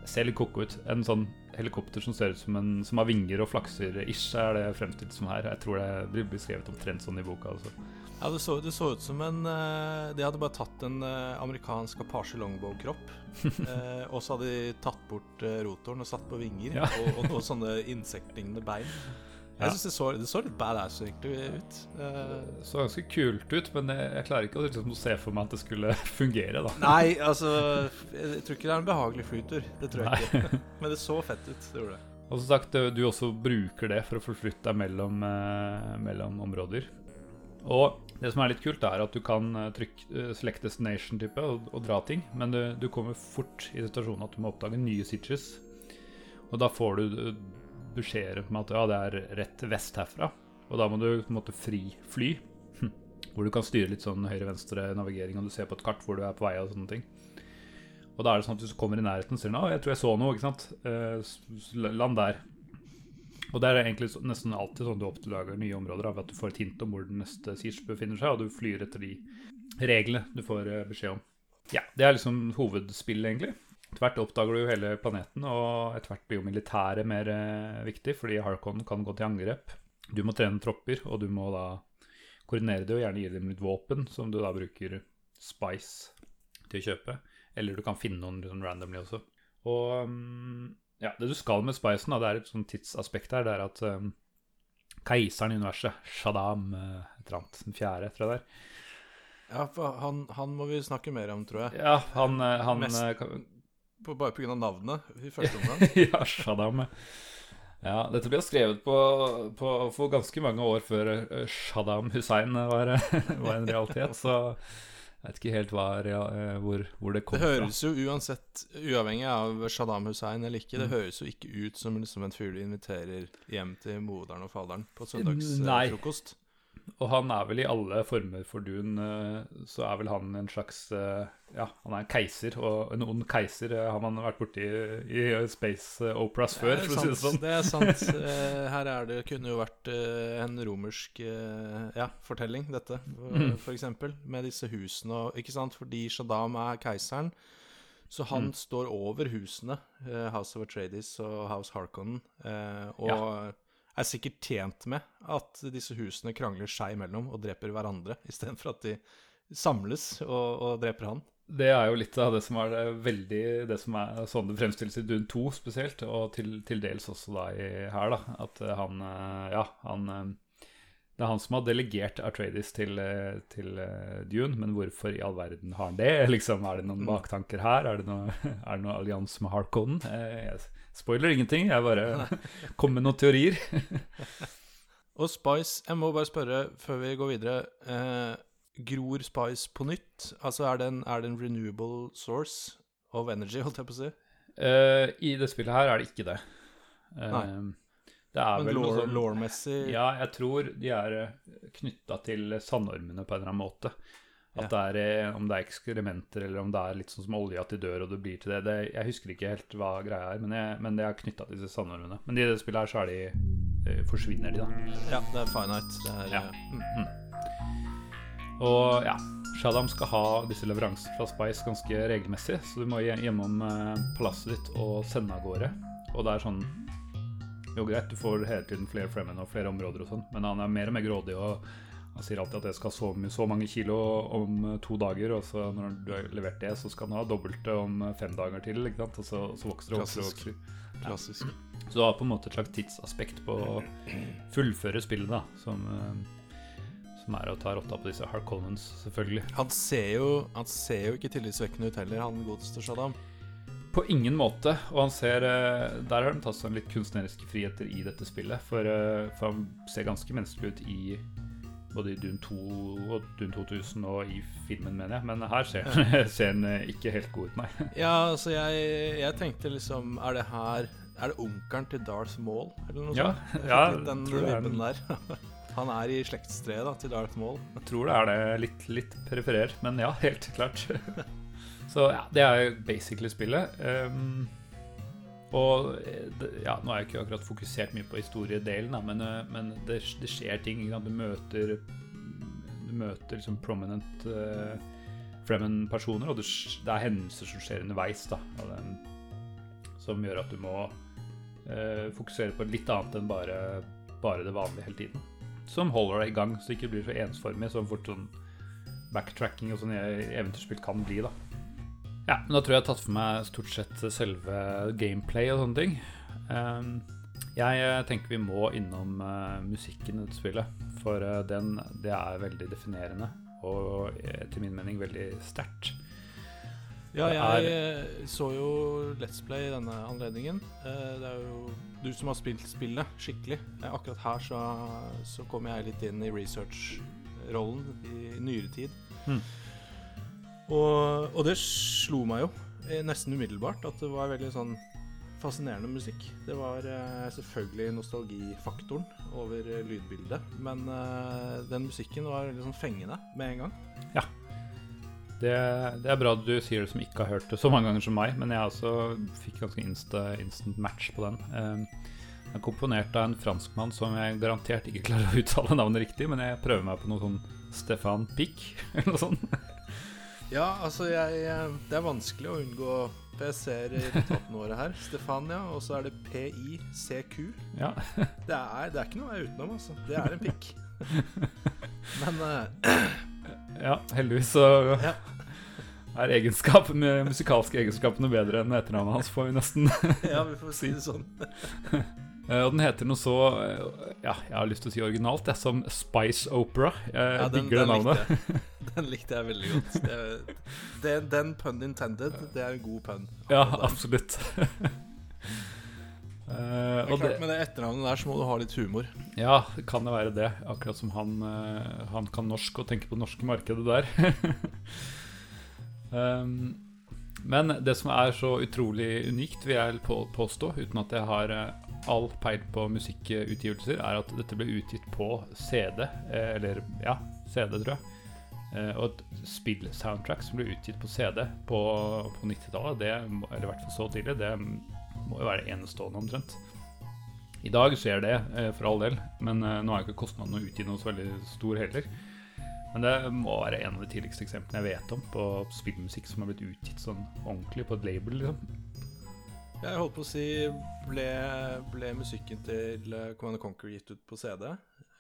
Ser litt koko ut. En sånn helikopter som ser ut som en som har vinger og flakser. Ish er det fremstilt som her. Jeg tror det blir beskrevet omtrent sånn i boka. Altså. Ja, det så, det så ut som en eh, De hadde bare tatt en eh, amerikansk Apache Longbow-kropp. eh, og så hadde de tatt bort eh, rotoren og satt på vinger Ja. og, og noen sånne insektlignende bein. Jeg synes det, så, det så litt badass egentlig ut. Eh, Så ganske kult ut, men jeg, jeg klarer ikke å liksom, se for meg at det skulle fungere. da nei, altså Jeg tror ikke det er en behagelig flytur. Det tror jeg ikke. Men det så fett ut. Det gjorde det. Og som sagt, du du også bruker det for å forflytte deg mellom, eh, mellom områder. Og det som er litt kult, er at du kan eh, trykke eh, select destination-type og, og dra ting, men du, du kommer fort i situasjonen at du må oppdage nye sitches. Og da får du eh, beskjeder om at ja, det er rett vest herfra. Og da må du på en måte fri fly, hm, hvor du kan styre litt sånn høyre-venstre navigering, og du ser på et kart hvor du er på vei og sånne ting. Og da er det sånn at hvis du kommer i nærheten, sier du å, jeg tror jeg så noe, ikke sant. Eh, land der. Og det er egentlig nesten alltid sånn du oppdager nye områder av at du får et hint om hvor den neste siege befinner seg, og du flyr etter de reglene du får eh, beskjed om. Ja, det er liksom hovedspillet, egentlig. Etter hvert oppdager du jo hele planeten, og etter hvert blir jo militæret mer eh, viktig, fordi Harkon kan gå til angrep. Du må trene tropper, og du må da koordinere det, og gjerne gi dem litt våpen, som du da bruker Spice til å kjøpe. Eller du kan finne noen sånn randomly også. Og um, ja, det du skal med Spicen, da, det er et sånn tidsaspekt her, det er at um, keiseren i universet, Shaddam, eh, et eller annet, den fjerde, tror jeg det er. Ja, for han, han må vi snakke mer om, tror jeg. Ja, han, eh, han Mest- eh, kan- På, bare pga. navnet i første omgang. ja, Shaddam. Ja, dette ble skrevet på, på, for ganske mange år før Shaddam Hussein var, var en realitet, så jeg vet ikke helt hva, eh, hvor, hvor det kom Det høres jo uansett, uavhengig av Saddam Hussein eller ikke, det Mm. høres jo ikke ut som liksom en du inviterer hjem til moderen og faderen på søndagsfrokost. Og han er vel i alle former for dun, eh, så er vel han en slags eh, Ja, han er en keiser, og en ond keiser eh, har man vært borti i, i space operas før, for å si det sånn. Det er sant. Her er det kunne jo vært en romersk ja, fortelling, dette, Mm. for eksempel. Med disse husene og Ikke sant, fordi Shaddam er keiseren. Så han Mm. står over husene, House of Atreides og House Harkonnen, og Ja. Er sikkert tjent med at disse husene krangler seg imellom og dreper hverandre, istedenfor at de samles og, og dreper han. Det er jo litt av det som er veldig Det som er sånn det fremstilles i Dune 2 spesielt, og til, til dels også da i, her, da. At eh, han eh, Ja, han eh, Det er han som har delegert Atreides til, eh, til eh, Dune, men hvorfor i all verden har han det? Liksom, Er det noen Mm. baktanker her? Er det noen noe allianse med Harkonnen? Eh, jeg spoiler ingenting, jeg bare kom med noen teorier. Og Spice, jeg må bare spørre før vi går videre eh, Gror Spice på nytt? Altså er det, en, er det en renewable source of energy, holdt jeg på å si? Eh, I det spillet her er det ikke det. Eh, Nei. Det er Men vel noe sånn law-messig Ja, jeg tror de er knytta til sandormene på en eller annen måte. At det er, eh, Om det er ekskrementer eller om det er litt sånn som olje, at de dør og det blir til det. det jeg husker ikke helt hva greia er, men, jeg, men det er knytta til disse sandormene. Men i det spillet her så er de eh, forsvinner de, da. Ja, det er finite. Det er, Ja. Mm. mm. Og ja, Shadam skal ha disse leveransene fra Spice ganske regelmessig, så du må gjennom eh, palasset ditt og sende av gårde. Og det er sånn Jo, greit, du får hele tiden flere fremmed og flere områder og sånn, men han er mer og mer grådig og han sier alltid at jeg skal ha så, så mange kilo om eh, to dager, og så når du har levert det, så skal han ha dobbelte om eh, fem dager til, ikke sant? Og så, så vokser det vokser Klassisk. vokser. Klassisk. Så du har på en måte et slags tidsaspekt på å fullføre spillet, da, som, eh, som er å ta rotta på disse Harkonnens, selvfølgelig. Han ser jo Han ser jo ikke tillitsvekkende ut heller, han godeste Shaddam. På ingen måte. Og han ser Der har de tatt seg litt kunstneriske friheter i dette spillet. For, for han ser ganske menneskelig ut i, både i Dune 2 og Dune 2000 og i filmen, mener jeg. Men her ser, ser den ikke helt god ut, nei. Ja, altså jeg, jeg tenkte liksom Er det her Er det onkelen til Darth Maul, eller noe Ja, sånt? Ja, den vibben der. Han er i slektstreet da, til Darth Maul. Jeg tror det er det litt, litt periferer, men ja, helt klart. Så ja, det er jo basically spillet. Um, og eh, ja, nå er jeg ikke akkurat fokusert mye på historiedelen, da, men, eh, men det, det skjer ting. Du møter Du møter liksom prominent uh, Fremen-personer, og det, det er hendelser som skjer underveis, da. Den, som gjør at du må uh, fokusere på litt annet enn bare, bare det vanlige hele tiden. Som holder deg i gang, så det ikke blir så ensformig som fort sånn backtracking og sånn i eventyrspill kan bli, da. Ja, men da tror jeg jeg har tatt for meg stort sett selve gameplay og sånne ting. Ehm, jeg eh, tenker vi må innom eh, musikken i dette spillet, for eh, den, det er veldig definerende og til min mening veldig sterkt. Ja, jeg så jo Let's Play i denne anledningen. Det er jo du som har spilt spillet skikkelig. Akkurat her så, så kom jeg litt inn i research-rollen i nyere tid. Mm. Og, og det slo meg jo eh, nesten umiddelbart at det var veldig sånn fascinerende musikk. Det var eh, selvfølgelig nostalgifaktoren over eh, lydbildet, men eh, den musikken var veldig sånn fengende med en gang. Det, det er bra du sier det som ikke har hørt det så mange ganger som meg, men jeg også fikk ganske insta, instant match på den. Um, den er komponert av en franskmann som jeg garantert ikke klarer å uttale navnet riktig, men jeg prøver meg på noe sånn Stefan Pick, eller noe sånt. Ja, altså jeg, jeg Det er vanskelig å unngå PC-er i notatene her Stefania, og så er det PICQ. Ja, Det er, det er ikke noe vei utenom, altså. Det er en pikk. Men uh, ja heldigvis så Ja. er egenskap, musikalske egenskapene bedre enn etternavnet hans, får vi nesten ja, vi får si det sånn. Eh, Og den heter noe så eh, Ja, jeg har lyst til å si originalt, det, er som Spice Opera. Jeg Ja, den, digger det navnet. likte den likte jeg veldig godt. Det, det, den pun intended, det er en god pun. Ja, absolutt. uh, og klart, det, Med det etternavnet der så må du ha litt humor. ja, kan det være det. Akkurat som han, eh, han kan norsk og tenker på det norske markedet der. um, men det som er så utrolig unikt, vil jeg på, påstå, uten at jeg har eh, all peil på musikkutgivelser, er at dette ble utgitt på CD, eh, eller ja, CD, tror jeg. Eh, og et spill-soundtrack som ble utgitt på CD på, på 90-tallet, eller i hvert fall så tidlig, det må jo være enestående omtrent. I dag skjer det, eh, for all del, men nå er jo ikke kostnaden å utgi noe så veldig stor heller. Men det må være en av de tidligste eksemplene jeg vet om på spillmusikk som har blitt utgitt sånn ordentlig på et label. liksom. Jeg holdt på å si Ble, ble musikken til eh, Command Conquer gitt ut på CD?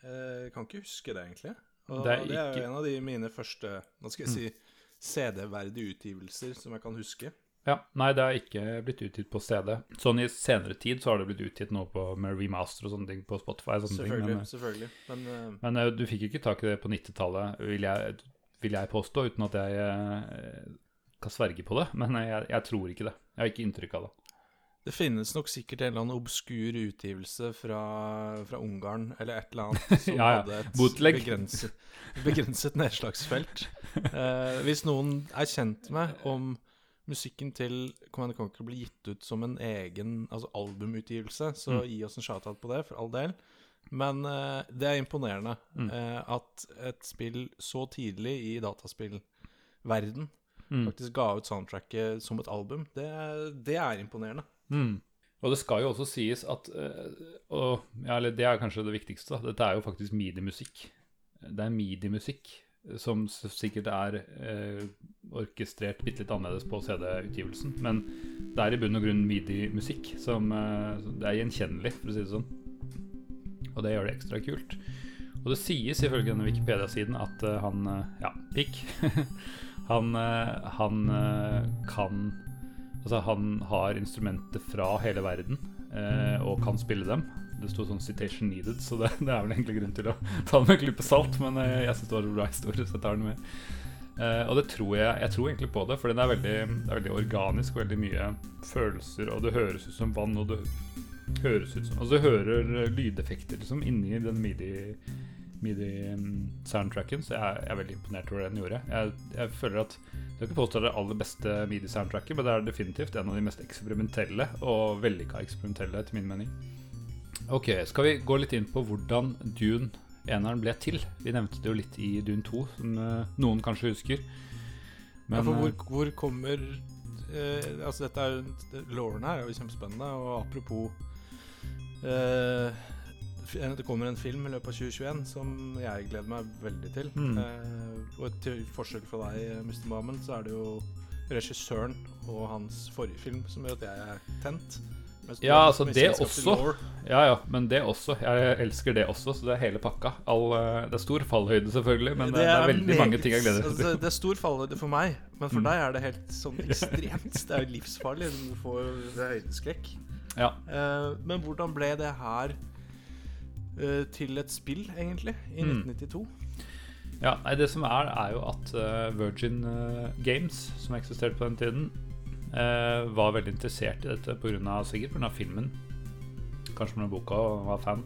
Jeg kan ikke huske det, egentlig. Og Det det er er, ikke- jo en av de mine første Hva skal jeg si CD-verdige utgivelser som jeg kan huske. Ja, Nei, det har ikke blitt utgitt på CD. Sånn i senere tid så har det blitt utgitt noe på med remaster og sånne ting på Spotify. Sånne ting, Selvfølgelig. men, selvfølgelig Men eh, men eh, du fikk jo ikke tak i det på 90-tallet, vil, vil jeg påstå, uten at jeg eh, kan sverge på det. Men jeg, jeg tror ikke det. Jeg har ikke inntrykk av det. Det finnes nok sikkert en eller annen obskur utgivelse fra, fra Ungarn eller et eller annet som Ja, ja. hadde et Botlegg. begrenset, begrenset nedslagsfelt. Eh, hvis noen er kjent med om musikken til Command Conquer blir gitt ut som en egen altså albumutgivelse, så Mm. gi oss en shout-out på det, for all del. Men eh, det er imponerende Mm. eh, at et spill så tidlig i dataspillverden Mm. faktisk ga ut soundtracket som et album. Det, det er imponerende. Mm. Og det skal jo også sies at eh, og, ja, eller Det er kanskje det viktigste. Da. Dette er jo faktisk midi-musikk. Det er midi-musikk som sikkert er eh, orkestrert bitte litt annerledes på CD-utgivelsen. Men det er i bunn og grunn midi-musikk eh, Det er gjenkjennelig, for å si det sånn. Og det gjør det ekstra kult. Og det sies ifølge denne Wikipedia-siden at eh, han eh, Ja, Pikk. han eh, han kan Altså, han har instrumenter fra hele verden eh, og kan spille dem. Det sto sånn 'citation needed', så det, det er vel egentlig grunn til å ta det med en klype salt. Men eh, jeg syns det var en bra historie, så jeg tar den med. Eh, og det tror jeg Jeg tror egentlig på det, for det er veldig, det er veldig organisk og veldig mye følelser, og det høres ut som vann, og det høres ut som Altså, du hører lydeffekter liksom inni den midi midi-soundtracken, så jeg, jeg er veldig imponert over det den gjorde. Jeg, jeg føler at Jeg skal ikke påstå det er aller beste midi-soundtracket, men det er definitivt en av de mest eksperimentelle og vellykka eksperimentelle, etter min mening. Ok, skal vi gå litt inn på hvordan Dune eneren ble til? Vi nevnte det jo litt i Dune 2, som eh, noen kanskje husker. ja, for hvor, eh, hvor kommer eh, Altså, dette er jo Lauren her er jo kjempespennende, og apropos eh, Det kommer en film i løpet av 2021 som jeg gleder meg veldig til. Mm. Eh, og til forskjell fra deg, Mr. Mamen, så er det jo regissøren og hans forrige film som gjør at jeg er tent. Ja, altså, det også. Ja, ja, men det også. Jeg elsker det også, så det er hele pakka. All, eh, det er stor fallhøyde, selvfølgelig, men det, det er veldig meget- mange ting jeg gleder meg altså, til. Det er stor fallhøyde for meg, men for Mm. deg er det helt sånn ekstremt. Det er jo livsfarlig. Du får høydeskrekk. Ja. Uh, men hvordan ble det her eh, til et spill, egentlig, i Mm. 1992? Ja, nei, Det som er, er jo at uh, Virgin eh, Games, som eksisterte på den tiden, var veldig interessert i dette av, sikkert pga. filmen. Kanskje pga. boka og var fan.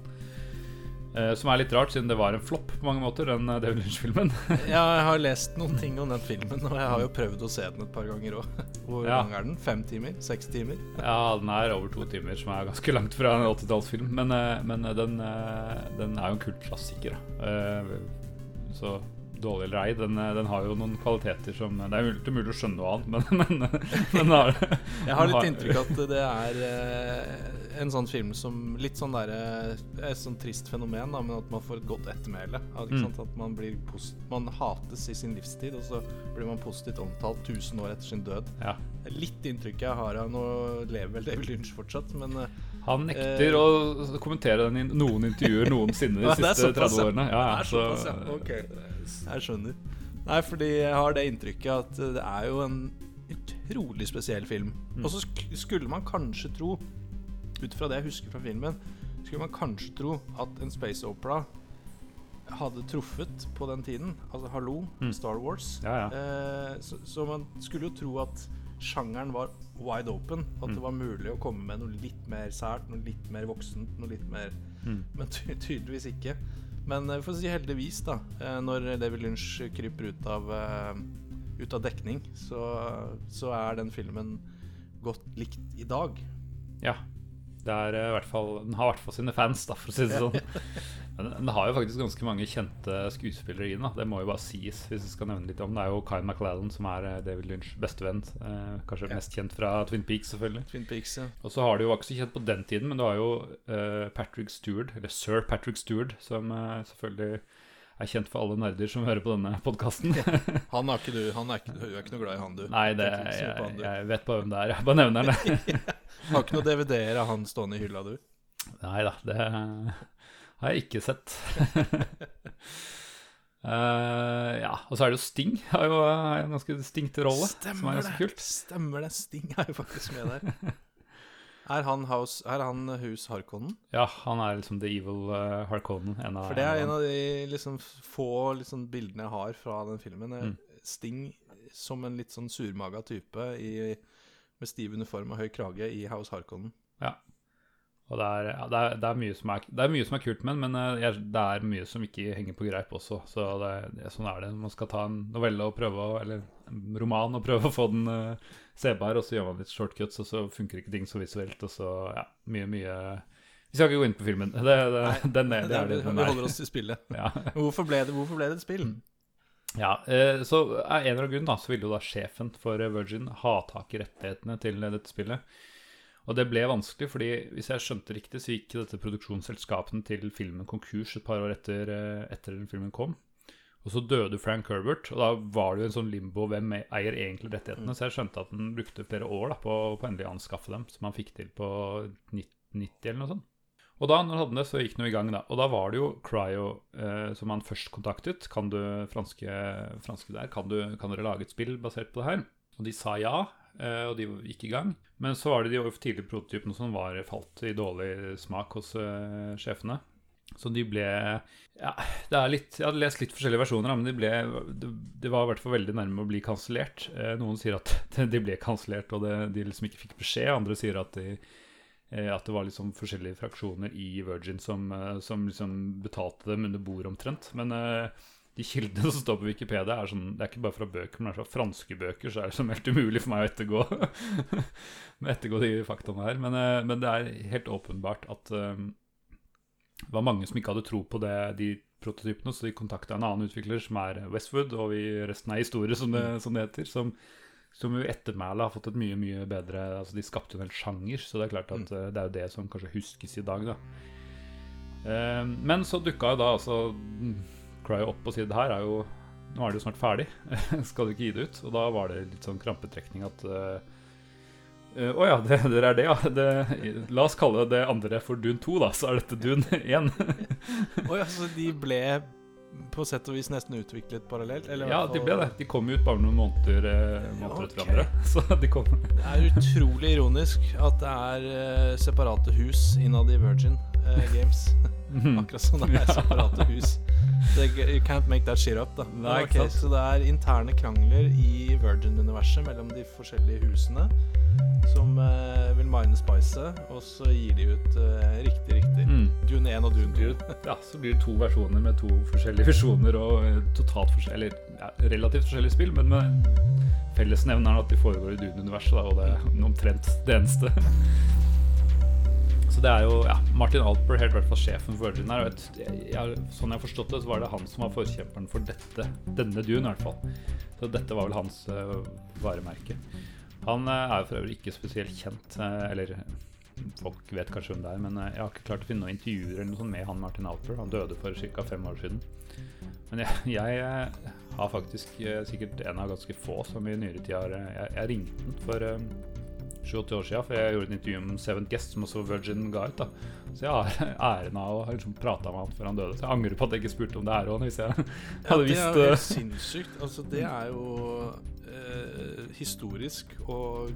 Eh, som er litt rart, siden det var en flopp på mange måter, den uh, David Lynch-filmen. Ja, jeg har lest noen ting om den filmen, og jeg har jo prøvd å se den et par ganger òg. Hvor Ja. lang er den? Fem timer? Seks timer? ja, den er over to timer, som er ganske langt fra en 80-tallsfilm. Men, uh, men den, den er jo en kult klassiker. Så dårlig eller ei, den, eh, den har jo noen kvaliteter som Det er ikke mulig å skjønne noe annet, men, men, men har, Jeg har litt inntrykk av at det er eh, en sånn film som Litt sånn derre Et sånn trist fenomen, da, men at man får et godt ettermæle. At, Mm. at man blir post Man hates i sin livstid, og så blir man positivt omtalt 1000 år etter sin død. ja. Litt inntrykk jeg har av Nå lever vel David Lynch fortsatt, men eh, Han nekter Eh. å kommentere noen intervjuer noensinne de siste såpass, 30 årene. Ja, ja, Det er såpass, ja. Ok. Jeg skjønner. Nei, fordi jeg har det inntrykket at eh, det er jo en utrolig spesiell film. Mm. Og så skulle man kanskje tro, ut fra det jeg husker fra filmen, skulle man kanskje tro at en space opera hadde truffet på den tiden. Altså hallo, Mm. Star Wars. Ja, ja. Eh, så, så man skulle jo tro at sjangeren var wide open. At Mm. det var mulig å komme med noe litt mer sært, noe litt mer voksent, noe litt mer Mm. Men ty tydeligvis ikke. Men vi for å si heldigvis, da, eh, når David Lynch kryper ut av, eh, ut av dekning, så, så er den filmen godt likt i dag. ja. Det er eh, i hvert fall Den har i hvert fall sine fans, da, for å si det sånn. Men den har jo faktisk ganske mange kjente skuespillere i den. Det må jo bare sies, hvis jeg skal nevne litt om Det er jo Kyle MacLellan som er eh, David Lynch' bestevenn. Eh, kanskje Ja. mest kjent fra Twin Peaks, selvfølgelig. Twin Peaks, ja. Og så har du jo ikke så kjent på den tiden, men du har jo eh, Patrick Stewart, eller sir Patrick Stewart, som eh, selvfølgelig er kjent for alle nerder som hører på denne podkasten. Han er ikke du, han er ikke, du er ikke noe glad i han, du. Nei, det, på jeg, jeg vet bare hvem det er. Jeg bare nevner det. Har ikke noe DVD-er av han stående i hylla, du. Nei da, det har jeg ikke sett. Uh, ja, og så er det jo Sting. Har jo en ganske distinkt rolle, som er Stemmer det. Stemmer det. Sting er jo faktisk med der. Er han, house, er han Hus Harkonnen? Ja, han er liksom the evil uh, Harkonnen. En av, For det er en av de liksom få liksom, bildene jeg har fra den filmen. Mm. Sting som en litt sånn surmaga type i, med stiv uniform og høy krage i House Harkonnen. Og det er, ja, det, er, det, er er, det er mye som er kult med den, men eh, det er mye som ikke henger på greip også. Så sånn er det. Man skal ta en novelle og prøve å, eller en roman og prøve å få den uh, sebar, og så gjør man litt shortcuts, og så funker ikke ting så visuelt, og så ja, mye, mye Vi skal ikke gå inn på filmen. Det, det, den er, det er vi er. holder oss til spillet. Ja. Hvorfor ble det, hvorfor ble det et spill? Ja, eh, så av en eller annen grunn da, så ville jo da sjefen for eh, Virgin ha tak i rettighetene til eh, dette spillet. Og det ble vanskelig, fordi hvis jeg skjønte riktig, så gikk dette produksjonsselskapene til filmen konkurs et par år etter, eh, etter den filmen kom. Og så døde Frank Herbert, og da var det jo en sånn limbo hvem eier egentlig rettighetene. Så jeg skjønte at han brukte flere år da, på, på endelig å anskaffe dem, som han fikk til på 1990 eller noe sånt. Og da når han hadde det, så gikk han i gang, da. Og da var det jo Cryo eh, som han først kontaktet. Kan du franske, franske der, kan, du, kan dere lage et spill basert på det her? Og de sa ja, og de gikk i gang. Men så var det de tidlige prototypene som var falt i dårlig smak hos eh, sjefene. Så de ble Ja, det er litt Jeg hadde lest litt forskjellige versjoner, men de ble Det, det var i hvert fall veldig nærme å bli kansellert. Eh, noen sier at de ble kansellert og det, de liksom ikke fikk beskjed. Andre sier at de eh, at det var liksom forskjellige fraksjoner i Virgin som, eh, som liksom betalte dem under bordet omtrent. Men eh, de kildene som står på Wikipedia, er sånn, det er ikke bare fra bøker, men det er fra franske bøker, så er det som helt umulig for meg å ettergå, ettergå de faktaene her. Men, eh, men, det er helt åpenbart at um, det var mange som ikke hadde tro på det, de prototypene, så de kontakta en annen utvikler som er Westwood, og vi, resten er historie, som det, som det heter. som som jo ettermælet har fått et mye mye bedre Altså De skapte jo en hel sjanger, så det er klart at mm. det er jo det som kanskje huskes i dag. da Men så dukka jo da altså Cry opp og si det her er jo Nå er det jo snart ferdig, skal du ikke gi det ut? Og da var det litt sånn krampetrekning at uh, å uh, oh ja, det, det, er det, ja. Det, la oss kalle det andre for Dune 2, da. Så er dette Dune 1. Å oh ja, så de ble på sett og vis nesten utviklet parallelt? ja, de ble det. De kom ut bare noen måneder, eh, måneder etter hverandre. Så de. Det er utrolig ironisk at det er uh, separate hus innad i Virgin uh, Games. Mhm. Akkurat som det er separate hus. Det, you can't make that shit up, da. Nei, okay, så det er interne krangler i Virgin-universet mellom de forskjellige husene som uh, vil mine spicet, og så gir de ut uh, riktig, riktig. Mm. Dune 1 og Dune 2. ja, så blir det to versjoner med to forskjellige visjoner og totalt forskjellig, ja, relativt forskjellige spill, men med fellesnevneren at de foregår i Dune-universet, og det er omtrent det eneste. Så det er jo ja, Martin Alper, helt i hvert fall sjefen for Virgin her. Og et, jeg, sånn jeg har forstått det, så var det han som var forkjemperen for dette. Denne Dune, i hvert fall. Så dette var vel hans uh, varemerke. Han uh, er jo for øvrig ikke spesielt kjent, uh, eller folk vet kanskje hvem det er, men jeg har ikke klart å finne noen intervjuer eller noe sånt med han Martin Alper. Han døde for ca. fem år siden. Men jeg, jeg har faktisk sikkert en av ganske få som i nyere tid har Jeg, jeg ringte den for 7-8 år siden, for jeg gjorde et intervju om Seventh Guest, som også Virgin ga ut. da Så jeg har æren av å ha liksom prata med han før han døde. Så jeg angrer på at jeg ikke spurte om det her òg, hvis jeg hadde visst ja, Det er jo helt sinnssykt. Altså, det er jo eh, historisk og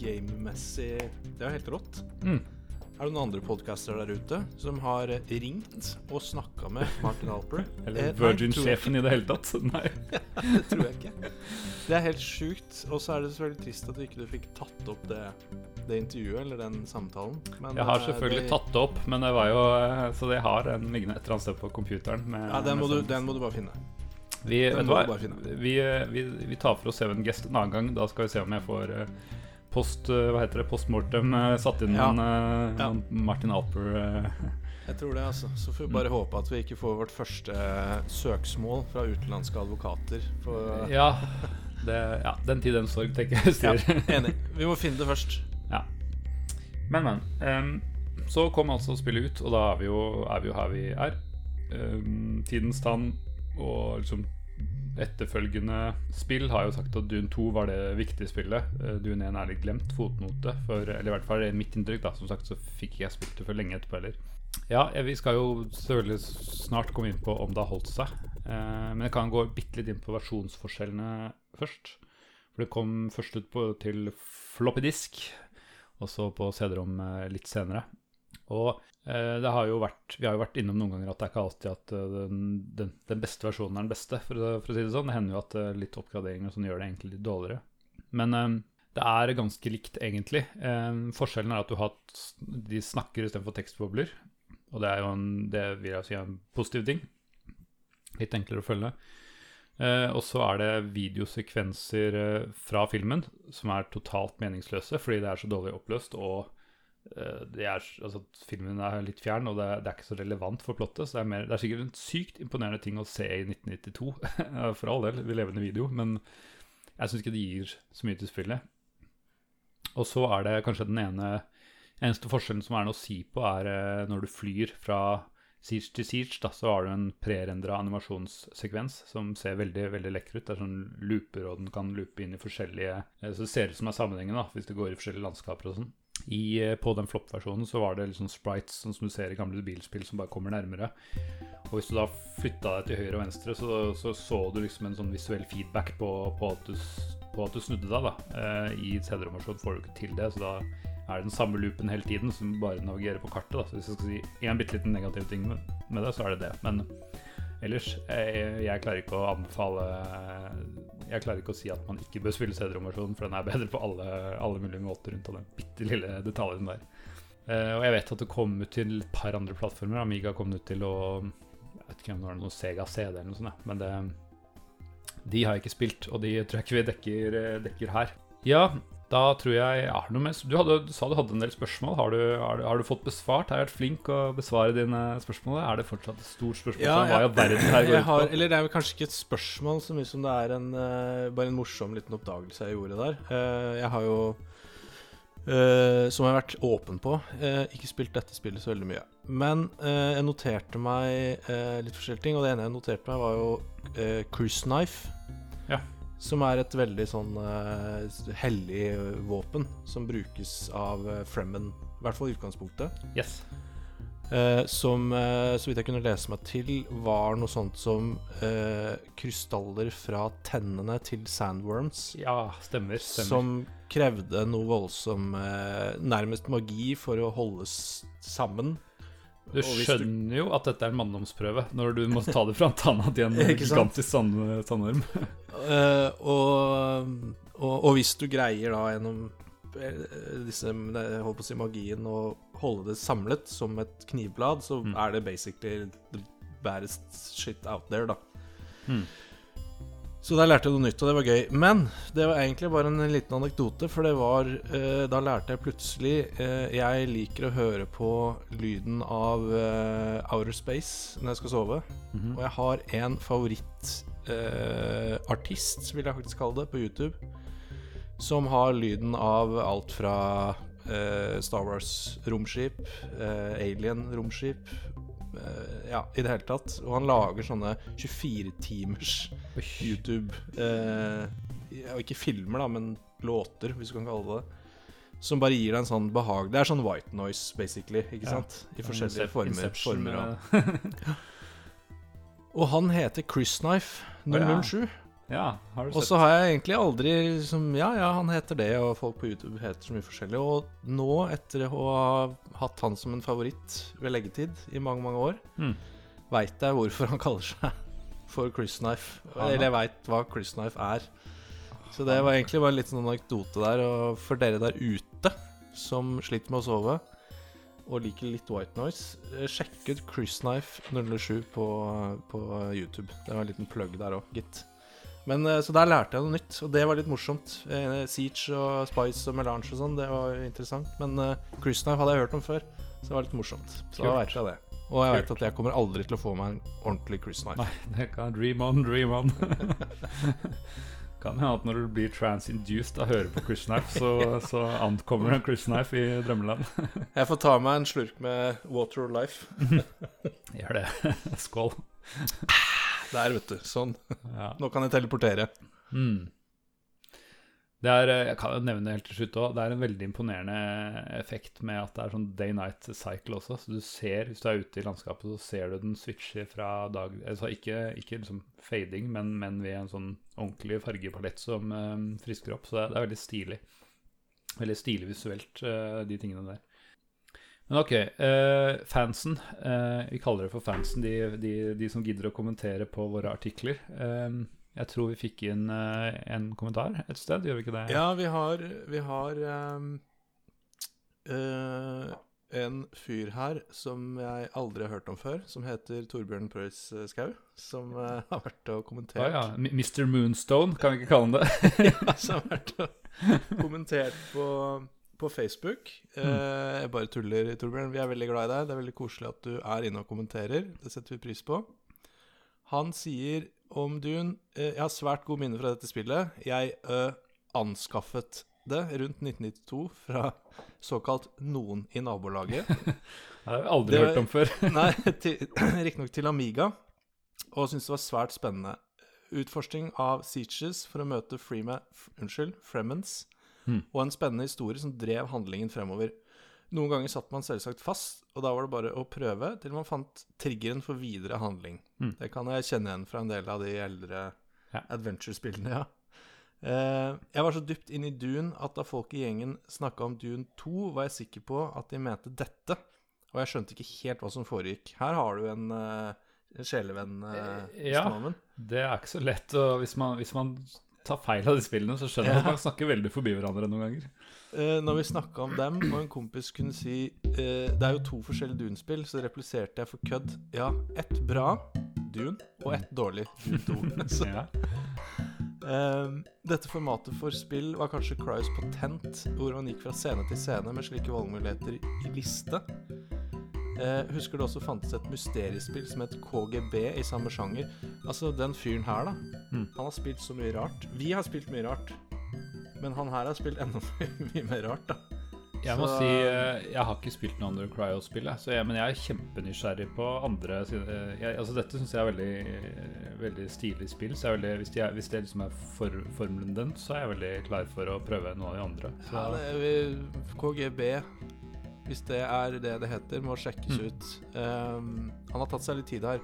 gamemessig Det er jo helt rått. Mm. Er det noen andre podcaster der ute som har ringt og snakka med Martin Alper? Eller eh, Virgin-sjefen i det hele tatt? Nei. det tror jeg ikke. Det er helt sjukt. Og så er det selvfølgelig trist at du ikke fikk tatt opp det, det intervjuet eller den samtalen. Men, jeg har eh, selvfølgelig det... tatt det opp, men det var jo eh, Så det har en liggende et eller annet sted på computeren. Med, ja, den må, du, den må, du, bare finne. Vi, vet du hva? Vi, vi, vi, tar for oss Even Guest en annen gang. Da skal vi se om jeg får post, eh, hva heter det, postmortem eh, satt inn ja. en, ja. Martin Alper. Eh. Jeg tror det, altså. Så får vi bare mm. håpe at vi ikke får vårt første søksmål fra utenlandske advokater. ja, det, ja, den tid, den sorg, tenker jeg. Ja, enig. Vi må finne det først. Ja. Men, men. Um, så kom altså spillet ut, og da er vi jo, er vi jo her vi er. Um, tidens tann og liksom etterfølgende spill har jo sagt at Dune 2 var det viktige spillet. Eh, Dune 1 er litt glemt fotnote, for, eller i hvert fall mitt inntrykk. da Som sagt så fikk jeg spilt det for lenge etterpå heller. Ja, vi skal jo selvfølgelig snart komme inn på om det har holdt seg. Eh, men jeg kan gå bitte litt inn på versjonsforskjellene først. For det kom først ut på, til floppy disk, og så på CD-rom eh, litt senere. Og Eh, det har jo vært, vi har jo vært innom noen ganger at det er ikke alltid at eh, den, den, den beste versjonen er den beste, for, for, å si det sånn. Det hender jo at eh, litt oppgraderinger sånn gjør det egentlig litt dårligere. Men um, det er ganske likt, egentlig. Um, forskjellen er at du har de snakker istedenfor tekstbobler. Og det er jo en, det vil jeg si er en positiv ting. Litt enklere å følge. Uh, og så er det videosekvenser fra filmen som er totalt meningsløse fordi det er så dårlig oppløst og er, altså, filmen er litt fjern, og det er, det er, ikke så relevant for plottet. Så det er, mer, det er sikkert en sykt imponerende ting å se i 1992, for all del, i levende video. Men jeg syns ikke det gir så mye til spillet. Og så er det kanskje den ene eneste forskjellen som er noe å si på, er eh, når du flyr fra Siege til Siege, da, så har du en prerendra animasjonssekvens som ser veldig veldig lekker ut. Det er sånn looper, og den kan loope inn i forskjellige eh, Så det ser ut som er sammenhengen, da, hvis det går i forskjellige landskaper og sånn. I, eh, på den flop-versjonen så var det liksom sprites sånn som du ser i gamle bilspill, som bare kommer nærmere. Og hvis du da flytta deg til høyre og venstre, så så, så du liksom en sånn visuell feedback på, på, at, du, på at, du, snudde deg. da eh, I CD-romasjon får du ikke til det, så da er det den samme loopen hele tiden som bare navigerer på kartet. da Så hvis jeg skal si én bitte liten negativ ting med, med det, så er det det. Men ellers, jeg, jeg klarer ikke å anbefale jeg klarer ikke å si at man ikke bør spille CD-romversjonen, for den er bedre på alle, alle, mulige måter rundt den bitte lille detaljen der. Uh, og jeg vet at det kom ut til et par andre plattformer. Amiga kom ut til å Jeg vet ikke om det var noe Sega CD eller noe sånt, men det, de har jeg ikke spilt, og de tror jeg ikke vi dekker, eh, dekker her. Ja, da tror jeg ja, noe mer. Du, hadde, du sa du hadde en del spørsmål. Har du, har, du, har du fått besvart? Har jeg vært flink å besvare dine spørsmål? Er det fortsatt et stort spørsmål? Ja, går jeg ut har, eller det er vel kanskje ikke et spørsmål så mye som det er en, eh, bare en morsom liten oppdagelse jeg gjorde der. Eh, jeg har jo, eh, som jeg har vært åpen på, ikke spilt dette spillet så veldig mye. Men jeg noterte meg litt forskjellige ting, og det ene jeg noterte meg, var jo Cruise Knife. Som er et veldig sånn uh, hellig våpen som brukes av uh, Fremen, i hvert fall i utgangspunktet. Yes. Uh, som, eh, så vidt jeg kunne lese meg til, var noe sånt som eh, krystaller fra tennene til sandworms. Ja, stemmer. stemmer. Som krevde noe voldsom eh, Nærmest magi for å holdes sammen. Du skjønner jo at dette er en manndomsprøve når du må ta det fra tanna til en gigantisk sand, sandorm. Eh, og, og, og hvis du greier da gjennom eh, disse holdt på å si magien å holde det samlet som et knivblad, så Mm. er det basically the baddest shit out there, da. Mm. Så der lærte jeg noe nytt, og det var gøy. Men det var egentlig bare en liten anekdote, for det var eh, Da lærte jeg plutselig eh, Jeg liker å høre på lyden av eh, Outer Space når jeg skal sove. Mhm. Og jeg har en favorittartist, eh, vil jeg faktisk kalle det, på YouTube. Som har lyden av alt fra eh, Star Wars-romskip, eh, Alien-romskip Ja, i det hele tatt. Og han lager sånne 24-timers YouTube eh, Ikke filmer, da, men låter, hvis du kan kalle det det. Som bare gir deg en sånn behag Det er sånn white noise, basically. Ikke Ja. sant? I forskjellige former. Former eh, Og han heter Chris Knife 007. Ja, har du Og så har jeg egentlig aldri liksom, Ja, ja, han heter det, og folk på YouTube heter så mye forskjellig. Og nå, etter å ha hatt han som en favoritt ved leggetid i mange, mange år, Mm. veit jeg hvorfor han kaller seg for Chris Knife. Aha. Eller jeg veit hva Chris Knife er. Så det var egentlig bare en liten anekdote der. Og for dere der ute som sliter med å sove og liker litt white noise, eh, sjekk ut Chris Knife 007 på, på YouTube. Det var en liten plugg der òg, gitt. Men eh, Så der lærte jeg noe nytt, og det var litt morsomt. Eh, Siege og Spice og Melange og sånn, det var interessant. Men uh, Chris Knife hadde jeg hørt om før, så det var litt morsomt. Så da veit jeg det. Og jeg vet at jeg kommer aldri til å få meg en ordentlig Chris Knife. Nei, det kan dream on, dream on. kan hende at når du blir trans-induced av å høre på Chris Knife, så, så ankommer en Chris Knife i drømmeland. Jeg får ta meg en slurk med Water of Life. Gjør det. Skål. Der, vet du. Sånn. Ja. Nå kan jeg teleportere. Mm. Det er, eh, jeg kan nevne helt til slutt også, det er en veldig imponerende effekt med at det er sånn day-night cycle også. Så du ser, hvis du er ute i landskapet, så ser du den switche fra dag altså Ikke, ikke liksom fading, men, men ved en sånn ordentlig fargepalett som um, frisker opp. Så det er, det er veldig stilig. Veldig stilig visuelt, uh, de tingene der. Men ok, eh, fansen. eh, vi kaller det for fansen, de, de, de som gidder å kommentere på våre artikler. Eh, jeg tror vi fikk inn eh, en kommentar et sted, gjør vi ikke det? Ja, vi har, vi har ehm, eh, en fyr her som jeg aldri har hørt om før, som heter Torbjørn eh, Skau, som eh, har vært og kommentert. kommentert ja. Mr. Moonstone, kan vi ikke kalle han det? Ja, som har vært og kommentert på, på Facebook. Eh, jeg bare tuller, Torbjørn. Vi er veldig glad i deg. Det er veldig koselig at du er inne og kommenterer. Det setter vi pris på. Han sier om Dune eh, Jeg har svært gode minner fra dette spillet. Jeg ø, anskaffet det rundt 1992 fra såkalt noen i nabolaget. Det har jeg aldri Det- hørt om før. Nei, riktignok til Amiga, og syntes det var svært spennende. Utforsking av Seaches for å møte Freema, unnskyld, Fremens, Hmm. og en spennende historie som drev handlingen fremover. Noen ganger satt man selvsagt fast, og da var det bare å prøve til man fant triggeren for videre handling. Mm. Det kan jeg kjenne igjen fra en del av de eldre Ja. adventure-spillene, ja. Eh, jeg var så dypt inn i Dune at da folk i gjengen snakka om Dune 2, var jeg sikker på at de mente dette. Og jeg skjønte ikke helt hva som foregikk. Her har du en uh, sjelevenn, uh, ja. Det er ikke så lett å Hvis man, hvis man tar feil av de spillene, så skjønner jeg at man snakker veldig forbi hverandre noen ganger. Uh, når vi snakka om dem, og en kompis kunne si uh, Det er jo to forskjellige Dune-spill, så repliserte jeg for kødd ja, ett bra Dune og ett dårlig Dune 2. Ja. Uh, dette formatet for spill var kanskje Cryos patent, hvor man gikk fra scene til scene med slike valgmuligheter i liste. Eh, husker det også fantes et mysteriespill som het KGB i samme sjanger. Altså, den fyren her, da. Mm. Han har spilt så mye rart. Vi har spilt mye rart. Men han her har spilt enda mye mer rart, da. Jeg må Så- si eh, jeg har ikke spilt noe Under Cryo-spill, men jeg er kjempenysgjerrig på andre jeg, Altså Dette syns jeg er veldig, veldig stilig spill. Så jeg er veldig, hvis, de er, hvis det liksom er for, formelen den, så er jeg veldig klar for å prøve noe av de andre. Så, Ja, det er, vi- KGB, hvis det er det det heter, må sjekkes Mm. ut. Um, han har tatt seg litt tid her.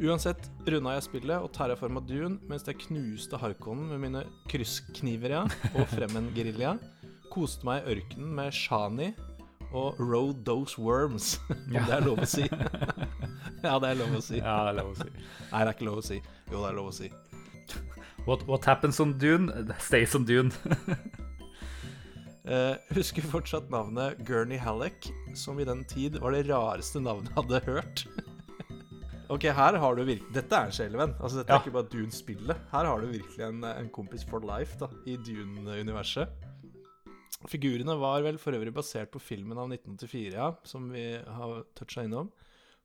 Uansett runda jeg spillet og terraforma Dune mens jeg knuste Harkonnen med mine krysskniver ja, og Fremmen-gerilja. Koste meg i ørkenen med Shani og Road Those Worms, om Ja. det er lov å si. ja, det er lov å si. ja, det er lov å si. Nei, det er ikke lov å si. Jo, det er lov å si. What, what happens on Dune, stays on Dune. Eh, husker fortsatt navnet Gurney Halleck, som i den tid var det rareste navnet jeg hadde hørt. ok, her har du virkelig Dette er en sjelevenn. Altså, dette Ja. er ikke bare Dune-spillet. Her har du virkelig en, en kompis for life da, i Dune-universet. Figurene var vel for øvrig basert på filmen av 1984, ja, som vi har toucha innom.